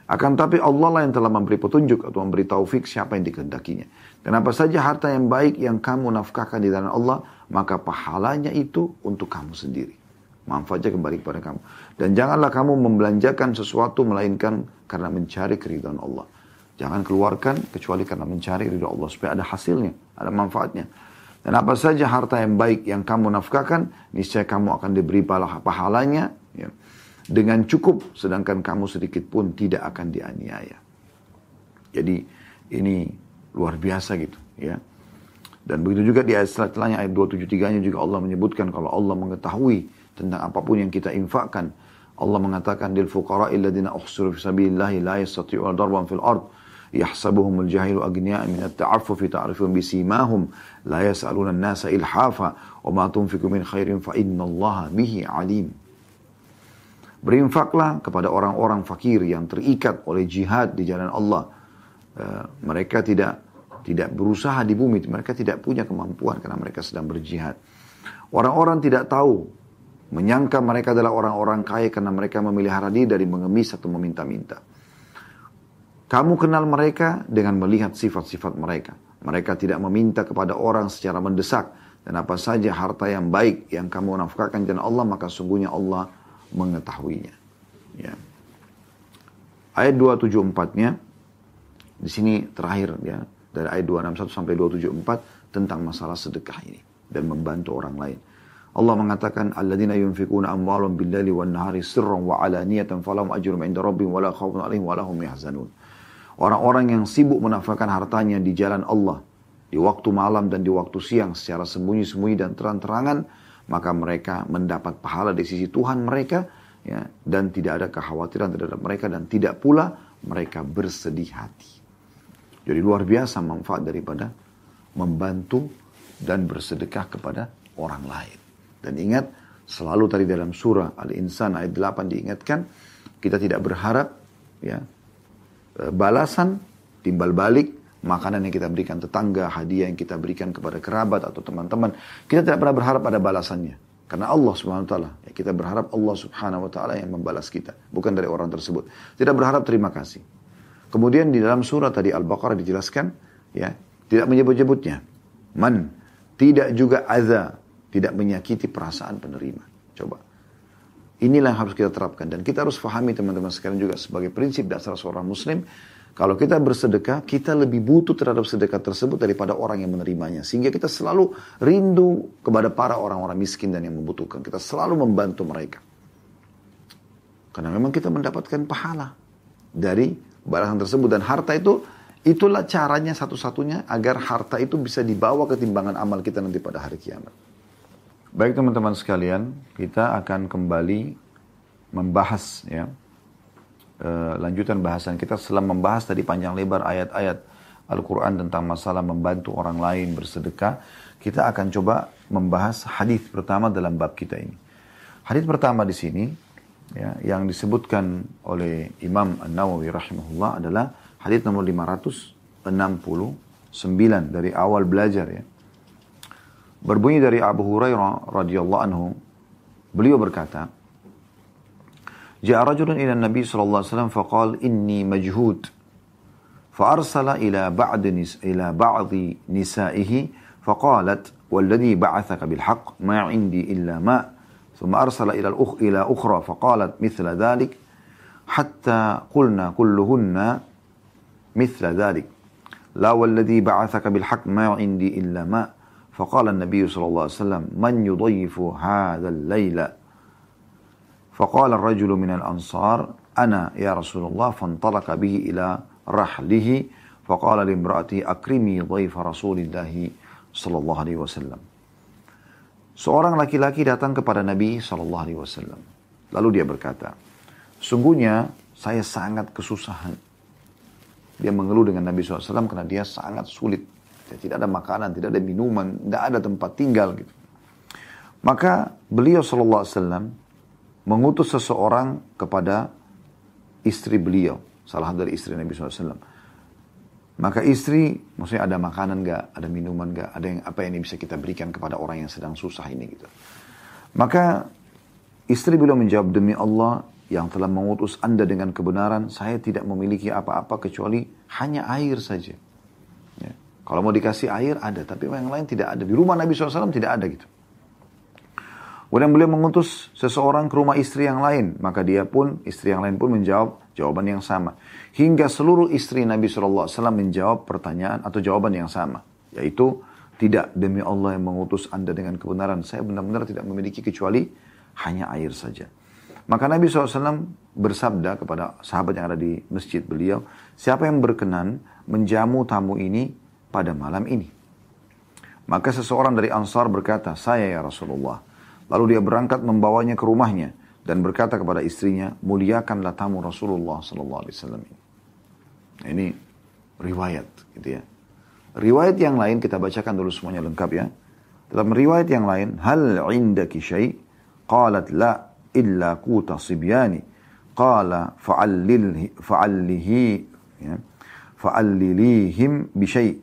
Akan tapi Allah lah yang telah memberi petunjuk atau memberi taufik siapa yang dikehendakinya. Dan apa saja harta yang baik yang kamu nafkahkan di dalam Allah, maka pahalanya itu untuk kamu sendiri. Manfaatnya kembali kepada kamu. Dan janganlah kamu membelanjakan sesuatu melainkan karena mencari keridhaan Allah. Jangan keluarkan kecuali karena mencari ridho Allah supaya ada hasilnya, ada manfaatnya. Dan apa saja harta yang baik yang kamu nafkahkan, niscaya kamu akan diberi pahalanya. Dengan cukup sedangkan kamu sedikit pun tidak akan dianiaya. Jadi ini luar biasa gitu ya. Dan begitu juga di ayat setelahnya ayat 273-nya juga Allah menyebutkan kalau Allah mengetahui tentang apa pun yang kita infakkan. Allah mengatakan lil fuqara illadzina uhsiru fi sabilillahi la yastati'una darban fil ard agniya min at-ta'affufi ta'rifun bisimahum la yas'aluna an-nasa ilhafa wa ma tunfiqu min khairin fa innallaha bihi alim. Berinfaklah kepada orang-orang fakir yang terikat oleh jihad di jalan Allah. Uh, mereka tidak tidak berusaha di bumi, mereka tidak punya kemampuan karena mereka sedang berjihad. Orang-orang tidak tahu, menyangka mereka adalah orang-orang kaya karena mereka memelihara diri dari mengemis atau meminta-minta. Kamu kenal mereka dengan melihat sifat-sifat mereka. Mereka tidak meminta kepada orang secara mendesak. Dan apa saja harta yang baik yang kamu nafkahkan dan Allah, maka sungguhnya Allah mengetahuinya. Ya. Ayat 274-nya, di sini terakhir ya, dari ayat 261 sampai 274 tentang masalah sedekah ini dan membantu orang lain. Allah mengatakan alladzina yunfikuna amwalahum bil-laili wan-nahari sirran wa alaniyatan falahum ajrun 'inda rabbihim wa la khaufun 'alaihim wa la hum yahzanun. Orang-orang yang sibuk menafkahkan hartanya di jalan Allah, di waktu malam dan di waktu siang secara sembunyi-sembunyi dan terang-terangan, maka mereka mendapat pahala di sisi Tuhan mereka, ya, dan tidak ada kekhawatiran terhadap mereka dan tidak pula mereka bersedih hati. Jadi luar biasa manfaat daripada membantu dan bersedekah kepada orang lain. Dan ingat, selalu tadi dalam surah Al-Insan ayat 8 diingatkan, kita tidak berharap ya Eh, balasan, timbal balik, makanan yang kita berikan tetangga, hadiah yang kita berikan kepada kerabat atau teman-teman. Kita tidak pernah berharap ada balasannya. Karena Allah subhanahu wa ta'ala. Ya, kita berharap Allah subhanahu wa ta'ala yang membalas kita. Bukan dari orang tersebut. Tidak berharap terima kasih. Kemudian di dalam surah tadi Al-Baqarah dijelaskan. ya Tidak menyebut-nyebutnya. Man. Tidak juga azza. Tidak menyakiti perasaan penerima. Coba. Inilah yang harus kita terapkan. Dan kita harus fahami teman-teman sekalian juga sebagai prinsip dasar seorang muslim. Kalau kita bersedekah, kita lebih butuh terhadap sedekah tersebut daripada orang yang menerimanya. Sehingga kita selalu rindu kepada para orang-orang miskin dan yang membutuhkan. Kita selalu membantu mereka. Karena memang kita mendapatkan pahala dari balasan tersebut. Dan harta itu, itulah caranya satu-satunya agar harta itu bisa dibawa ke timbangan amal kita nanti pada hari kiamat. Baik teman-teman sekalian, kita akan kembali membahas ya e, lanjutan bahasan kita setelah membahas tadi panjang lebar ayat-ayat Al-Quran tentang masalah membantu orang lain bersedekah. Kita akan coba membahas hadis pertama dalam bab kita ini. Hadis pertama di sini ya, yang disebutkan oleh Imam An-Nawawi rahimahullah adalah hadis nomor 569 dari awal belajar ya. Berbunyi dari Abu Hurairah radhiyallahu anhu, beliau berkata, جاء رجل إلى النبي صلى الله عليه وسلم فقال إني مجهود. فأرسل إلى بعض نس إلى بعض نسائه فقالت والذي بعثك بالحق ما عندي إلا ماء ثم أرسل إلى الأخ إلى أخرى فقالت مثل ذلك حتى قلنا كلهن مثل ذلك. لا والذي بعثك بالحق ما عندي إلا ماء فقال النبي صلى الله عليه وسلم من يضيف هذا الليل فقال الرجل من الأنصار أنا يا رسول الله فانطلق به إلى رحله فقال لامرأته أكرمي ضيف رسول الله صلى الله عليه وسلم Seorang laki-laki datang kepada Nabi Shallallahu Alaihi Wasallam. Lalu dia berkata, sungguhnya saya sangat kesusahan. Dia mengeluh dengan Nabi SAW karena dia sangat sulit Ya, tidak ada makanan, tidak ada minuman, tidak ada tempat tinggal gitu. Maka beliau sallallahu alaihi wasallam mengutus seseorang kepada istri beliau, salah dari istri Nabi SAW. Maka istri, maksudnya ada makanan gak, ada minuman gak, ada yang apa yang bisa kita berikan kepada orang yang sedang susah ini gitu. Maka istri beliau menjawab demi Allah yang telah mengutus anda dengan kebenaran, saya tidak memiliki apa-apa kecuali hanya air saja. Kalau mau dikasih air ada, tapi yang lain tidak ada. Di rumah Nabi SAW tidak ada gitu. Kemudian beliau mengutus seseorang ke rumah istri yang lain. Maka dia pun, istri yang lain pun menjawab jawaban yang sama. Hingga seluruh istri Nabi SAW menjawab pertanyaan atau jawaban yang sama. Yaitu, tidak demi Allah yang mengutus anda dengan kebenaran. Saya benar-benar tidak memiliki kecuali hanya air saja. Maka Nabi SAW bersabda kepada sahabat yang ada di masjid beliau, siapa yang berkenan menjamu tamu ini pada malam ini. Maka seseorang dari Ansar berkata, saya ya Rasulullah. Lalu dia berangkat membawanya ke rumahnya dan berkata kepada istrinya, muliakanlah tamu Rasulullah Sallallahu Alaihi Wasallam. Nah, ini riwayat gitu ya. Riwayat yang lain kita bacakan dulu semuanya lengkap ya. Dalam riwayat yang lain, hal indaki syai? Qalat la illa quta sibyani. Qala fa'allihi ya. Fa'allilihim bi syai.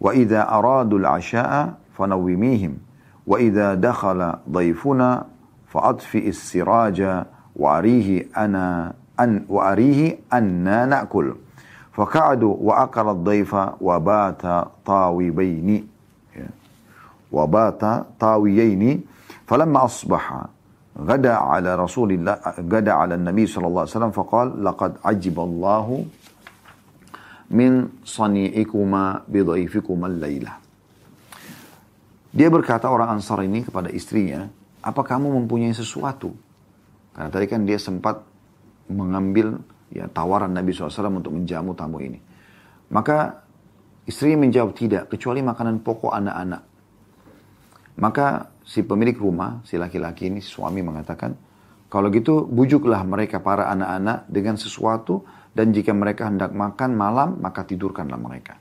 Wa idza aradu al-'asha'a fanawwimihim. Idza dakhala dhayfuna fa'adfi as-siraja wa'arihi ana an wa'arihi anna na'kul. فقعدوا وأكل الضيف وبات طاوبين وبات طاويين. فلما أصبح غدا على رسول الله غدا على النبي صلى الله عليه وسلم فقال لقد عجب الله من صنيعكما بضيفكما الليلة. Dia berkata orang Ansar ini kepada istrinya, apa kamu mempunyai sesuatu? Karena tadi kan dia sempat mengambil ya tawaran Nabi SAW untuk menjamu tamu ini. Maka istrinya menjawab tidak, kecuali makanan pokok anak-anak. Maka si pemilik rumah, si laki-laki ini, si suami mengatakan, kalau gitu bujuklah mereka para anak-anak dengan sesuatu dan jika mereka hendak makan malam, maka tidurkanlah mereka.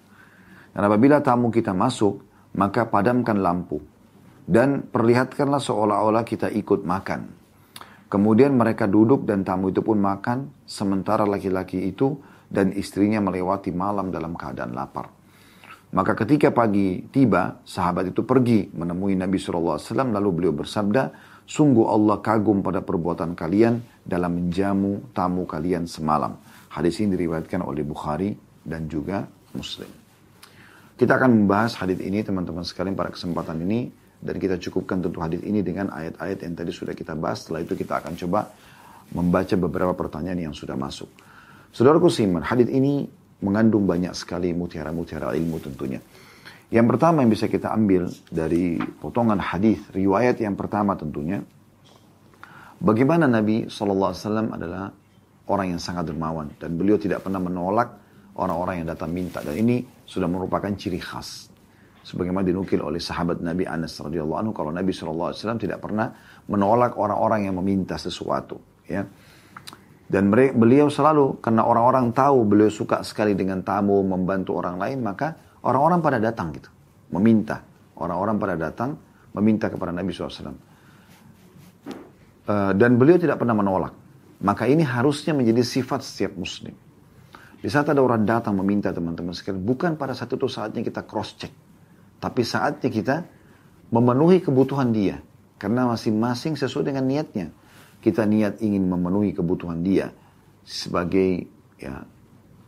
Dan apabila tamu kita masuk, maka padamkan lampu dan perlihatkanlah seolah-olah kita ikut makan. Kemudian mereka duduk dan tamu itu pun makan, sementara laki-laki itu dan istrinya melewati malam dalam keadaan lapar. Maka ketika pagi tiba, sahabat itu pergi menemui Nabi SAW lalu beliau bersabda, sungguh Allah kagum pada perbuatan kalian dalam menjamu tamu kalian semalam. Hadis ini diriwayatkan oleh Bukhari dan juga Muslim. Kita akan membahas hadis ini teman-teman sekalian pada kesempatan ini dan kita cukupkan tentu hadis ini dengan ayat-ayat yang tadi sudah kita bahas. Setelah itu kita akan coba membaca beberapa pertanyaan yang sudah masuk. Saudaraku Siman, hadis ini mengandung banyak sekali mutiara-mutiara ilmu tentunya. Yang pertama yang bisa kita ambil dari potongan hadis riwayat yang pertama tentunya bagaimana Nabi SAW adalah orang yang sangat dermawan dan beliau tidak pernah menolak orang-orang yang datang minta dan ini sudah merupakan ciri khas sebagaimana dinukil oleh sahabat Nabi Anas radhiyallahu anhu kalau Nabi SAW tidak pernah menolak orang-orang yang meminta sesuatu ya dan beliau selalu, karena orang-orang tahu beliau suka sekali dengan tamu, membantu orang lain, maka orang-orang pada datang gitu. Meminta. Orang-orang pada datang, meminta kepada Nabi SAW. Uh, eh, dan beliau tidak pernah menolak. Maka ini harusnya menjadi sifat setiap muslim. Di saat ada orang datang meminta teman-teman sekalian, bukan pada saat itu saatnya kita cross check. Tapi saatnya kita memenuhi kebutuhan dia. Karena masing-masing sesuai dengan niatnya kita niat ingin memenuhi kebutuhan dia sebagai ya,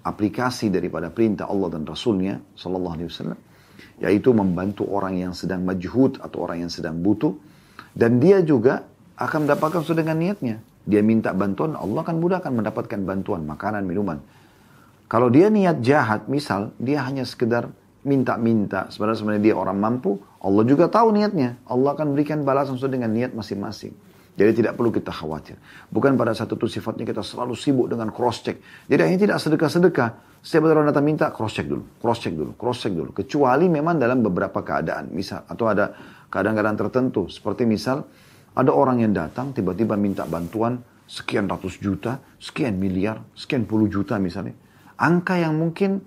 aplikasi daripada perintah Allah dan Rasulnya Sallallahu Alaihi Wasallam yaitu membantu orang yang sedang majhud atau orang yang sedang butuh dan dia juga akan mendapatkan sesuai dengan niatnya dia minta bantuan Allah akan mudah akan mendapatkan bantuan makanan minuman kalau dia niat jahat misal dia hanya sekedar minta-minta sebenarnya sebenarnya dia orang mampu Allah juga tahu niatnya Allah akan berikan balasan sesuai dengan niat masing-masing jadi tidak perlu kita khawatir. Bukan pada satu itu sifatnya kita selalu sibuk dengan cross check. Jadi ini tidak sedekah-sedekah. Setiap orang datang minta cross check dulu, cross check dulu, cross check dulu. Kecuali memang dalam beberapa keadaan. Misal atau ada keadaan-keadaan tertentu. Seperti misal ada orang yang datang tiba-tiba minta bantuan sekian ratus juta, sekian miliar, sekian puluh juta misalnya. Angka yang mungkin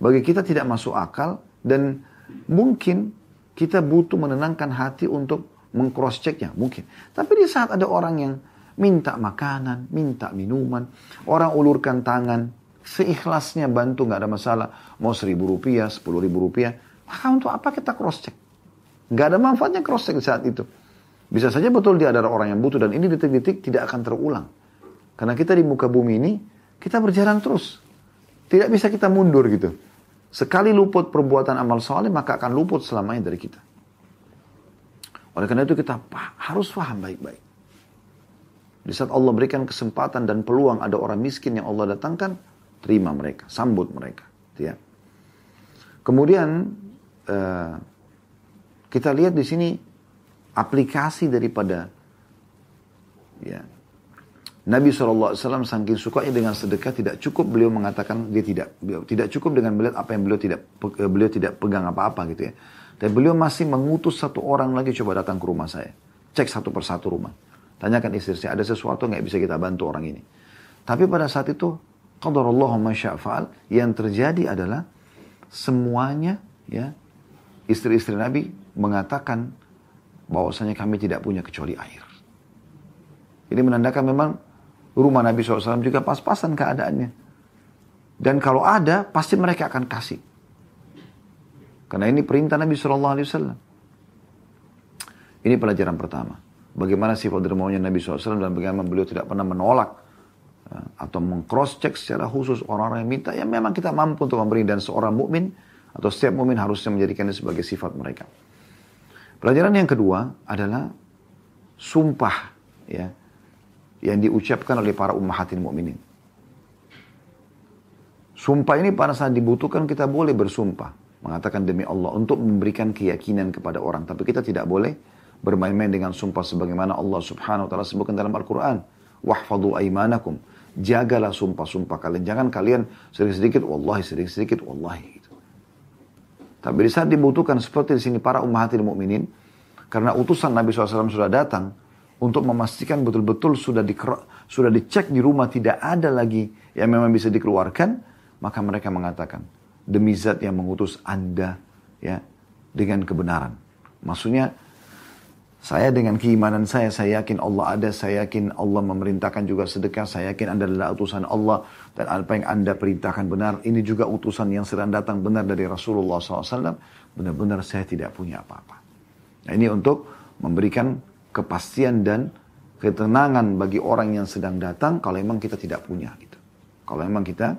bagi kita tidak masuk akal dan mungkin kita butuh menenangkan hati untuk mengcross checknya mungkin. Tapi di saat ada orang yang minta makanan, minta minuman, orang ulurkan tangan, seikhlasnya bantu nggak ada masalah, mau seribu rupiah, sepuluh ribu rupiah, maka untuk apa kita cross check? Nggak ada manfaatnya cross check saat itu. Bisa saja betul dia adalah orang yang butuh dan ini detik-detik tidak akan terulang. Karena kita di muka bumi ini, kita berjalan terus. Tidak bisa kita mundur gitu. Sekali luput perbuatan amal soleh, maka akan luput selamanya dari kita. Oleh karena itu kita harus paham baik-baik. Di saat Allah berikan kesempatan dan peluang ada orang miskin yang Allah datangkan, terima mereka, sambut mereka. Ya. Kemudian uh, kita lihat di sini aplikasi daripada ya, Nabi SAW saking sukanya dengan sedekah tidak cukup beliau mengatakan dia tidak tidak cukup dengan melihat apa yang beliau tidak beliau tidak pegang apa-apa gitu ya. Dan beliau masih mengutus satu orang lagi coba datang ke rumah saya. Cek satu persatu rumah. Tanyakan istri saya, ada sesuatu nggak bisa kita bantu orang ini. Tapi pada saat itu qadarallahu ma sya'fa'al. Yang terjadi adalah semuanya ya istri-istri Nabi mengatakan bahwasanya kami tidak punya kecuali air. Ini menandakan memang rumah Nabi SAW juga pas-pasan keadaannya. Dan kalau ada, pasti mereka akan kasih. Karena ini perintah Nabi SAW. Ini pelajaran pertama. Bagaimana sifat dermawannya Nabi SAW dan bagaimana beliau tidak pernah menolak ya, atau mengcross check secara khusus orang-orang yang minta yang memang kita mampu untuk memberi dan seorang mukmin atau setiap mukmin harusnya menjadikannya sebagai sifat mereka. Pelajaran yang kedua adalah sumpah ya yang diucapkan oleh para ummahatin mukminin. Sumpah ini pada saat dibutuhkan kita boleh bersumpah. Mengatakan demi Allah untuk memberikan keyakinan kepada orang. Tapi kita tidak boleh bermain-main dengan sumpah sebagaimana Allah subhanahu wa ta'ala sebutkan dalam Al-Quran. Wahfadu aimanakum. Jagalah sumpah-sumpah kalian. Jangan kalian sedikit-sedikit, wallahi sedikit-sedikit, wallahi. Gitu. Tapi di saat dibutuhkan seperti di sini para ummahatil mukminin karena utusan Nabi SAW sudah datang untuk memastikan betul-betul sudah di, sudah dicek di rumah tidak ada lagi yang memang bisa dikeluarkan, maka mereka mengatakan, demi zat yang mengutus Anda ya dengan kebenaran. Maksudnya saya dengan keimanan saya, saya yakin Allah ada, saya yakin Allah memerintahkan juga sedekah, saya yakin Anda adalah utusan Allah dan apa yang Anda perintahkan benar, ini juga utusan yang sedang datang benar dari Rasulullah SAW, benar-benar saya tidak punya apa-apa. Nah, ini untuk memberikan kepastian dan ketenangan bagi orang yang sedang datang kalau memang kita tidak punya gitu. Kalau memang kita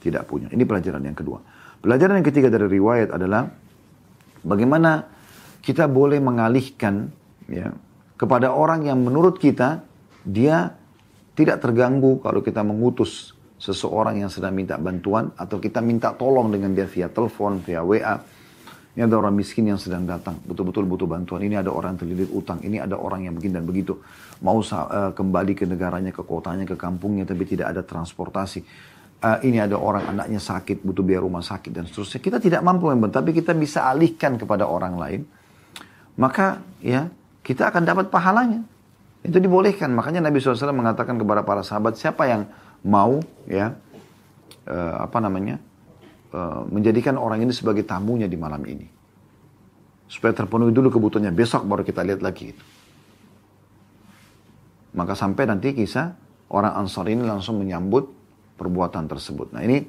tidak punya. Ini pelajaran yang kedua. Pelajaran yang ketiga dari riwayat adalah bagaimana kita boleh mengalihkan ya kepada orang yang menurut kita dia tidak terganggu kalau kita mengutus seseorang yang sedang minta bantuan atau kita minta tolong dengan dia via telepon, via WA. Ini ada orang miskin yang sedang datang, betul-betul butuh bantuan. Ini ada orang terlilit utang, ini ada orang yang begini dan begitu. Mau uh, kembali ke negaranya, ke kotanya, ke kampungnya, tapi tidak ada transportasi uh, ini ada orang anaknya sakit, butuh biaya rumah sakit dan seterusnya. Kita tidak mampu membantu, tapi kita bisa alihkan kepada orang lain. Maka ya kita akan dapat pahalanya. Itu dibolehkan. Makanya Nabi SAW mengatakan kepada para sahabat, siapa yang mau ya uh, apa namanya uh, menjadikan orang ini sebagai tamunya di malam ini, supaya terpenuhi dulu kebutuhannya. Besok baru kita lihat lagi itu. Maka sampai nanti kisah orang Ansar ini langsung menyambut perbuatan tersebut. Nah ini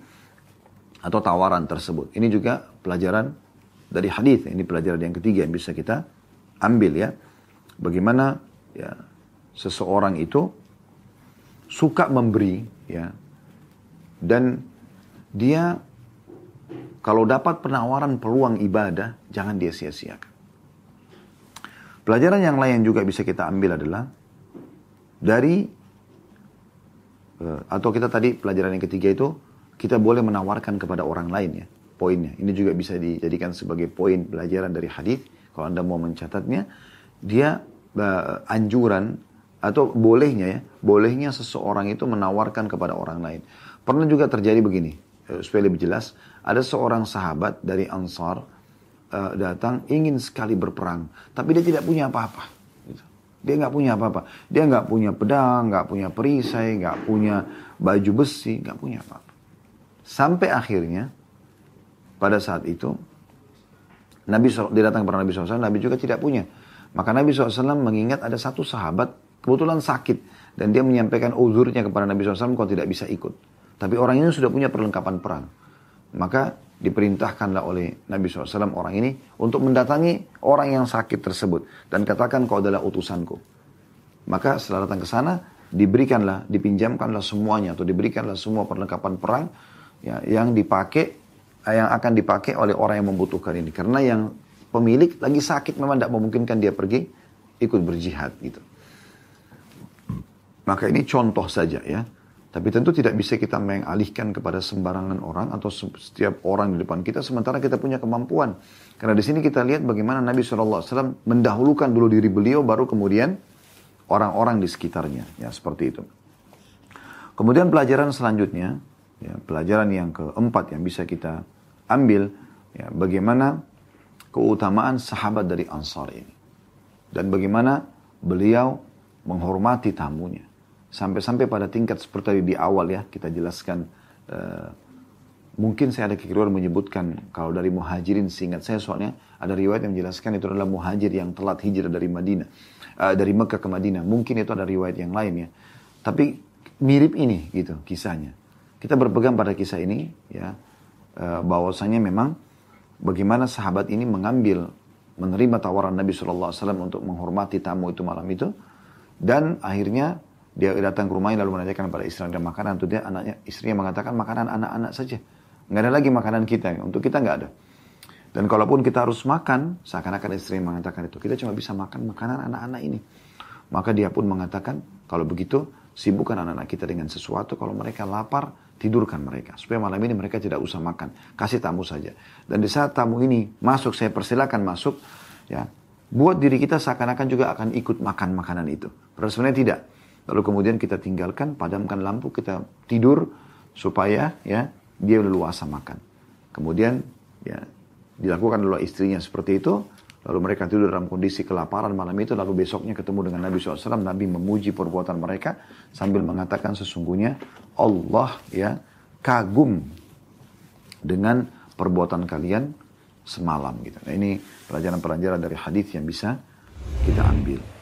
atau tawaran tersebut. Ini juga pelajaran dari hadis. Ini pelajaran yang ketiga yang bisa kita ambil ya. Bagaimana ya seseorang itu suka memberi ya dan dia kalau dapat penawaran peluang ibadah jangan dia sia-siakan. Pelajaran yang lain juga bisa kita ambil adalah dari Eh, atau kita tadi pelajaran yang ketiga itu kita boleh menawarkan kepada orang lain ya poinnya. Ini juga bisa dijadikan sebagai poin pelajaran dari hadis. Kalau anda mau mencatatnya, dia uh, anjuran atau bolehnya ya, bolehnya seseorang itu menawarkan kepada orang lain. Pernah juga terjadi begini, supaya lebih jelas, ada seorang sahabat dari Ansar uh, datang ingin sekali berperang, tapi dia tidak punya apa-apa. Dia nggak punya apa-apa. Dia nggak punya pedang, nggak punya perisai, nggak punya baju besi, nggak punya apa-apa. Sampai akhirnya pada saat itu Nabi dia datang kepada Nabi SAW, Nabi juga tidak punya. Maka Nabi SAW mengingat ada satu sahabat kebetulan sakit dan dia menyampaikan uzurnya kepada Nabi SAW kalau tidak bisa ikut. Tapi orang ini sudah punya perlengkapan perang. Maka diperintahkanlah oleh Nabi SAW orang ini untuk mendatangi orang yang sakit tersebut dan katakan kau adalah utusanku. Maka setelah datang ke sana diberikanlah, dipinjamkanlah semuanya atau diberikanlah semua perlengkapan perang ya, yang dipakai yang akan dipakai oleh orang yang membutuhkan ini. Karena yang pemilik lagi sakit memang tidak memungkinkan dia pergi ikut berjihad gitu. Maka ini contoh saja ya. Tapi tentu tidak bisa kita mengalihkan kepada sembarangan orang atau setiap orang di depan kita sementara kita punya kemampuan. Karena di sini kita lihat bagaimana Nabi SAW mendahulukan dulu diri beliau baru kemudian orang-orang di sekitarnya. Ya seperti itu. Kemudian pelajaran selanjutnya, ya, pelajaran yang keempat yang bisa kita ambil, ya, bagaimana keutamaan sahabat dari Ansar ini. Dan bagaimana beliau menghormati tamunya. Sampai-sampai pada tingkat seperti tadi di awal ya kita jelaskan uh, mungkin saya ada kekeliruan menyebutkan kalau dari muhajirin seingat saya soalnya ada riwayat yang menjelaskan itu adalah muhajir yang telat hijrah dari Madinah uh, dari Mekah ke Madinah. Mungkin itu ada riwayat yang lain ya. Tapi mirip ini gitu kisahnya. Kita berpegang pada kisah ini ya uh, bahwasanya memang bagaimana sahabat ini mengambil menerima tawaran Nabi SAW untuk menghormati tamu itu malam itu. Dan akhirnya dia datang ke rumahnya lalu menanyakan pada istri dan makanan untuk dia anaknya istrinya mengatakan makanan anak-anak saja Nggak ada lagi makanan kita. Untuk kita nggak ada. Dan kalaupun kita harus makan, seakan-akan istri mengatakan itu. Kita cuma bisa makan makanan anak-anak ini. Maka dia pun mengatakan, kalau begitu, sibukkan anak-anak kita dengan sesuatu. Kalau mereka lapar, tidurkan mereka. Supaya malam ini mereka tidak usah makan. Kasih tamu saja. Dan di saat tamu ini masuk, saya persilakan masuk. ya Buat diri kita seakan-akan juga akan ikut makan makanan itu. Padahal sebenarnya tidak. Lalu kemudian kita tinggalkan, padamkan lampu, kita tidur supaya ya dia leluasa makan. Kemudian ya dilakukan oleh istrinya seperti itu, lalu mereka tidur dalam kondisi kelaparan malam itu, lalu besoknya ketemu dengan Nabi SAW, Nabi memuji perbuatan mereka sambil mengatakan sesungguhnya Allah ya kagum dengan perbuatan kalian semalam gitu. Nah, ini pelajaran-pelajaran dari hadis yang bisa kita ambil.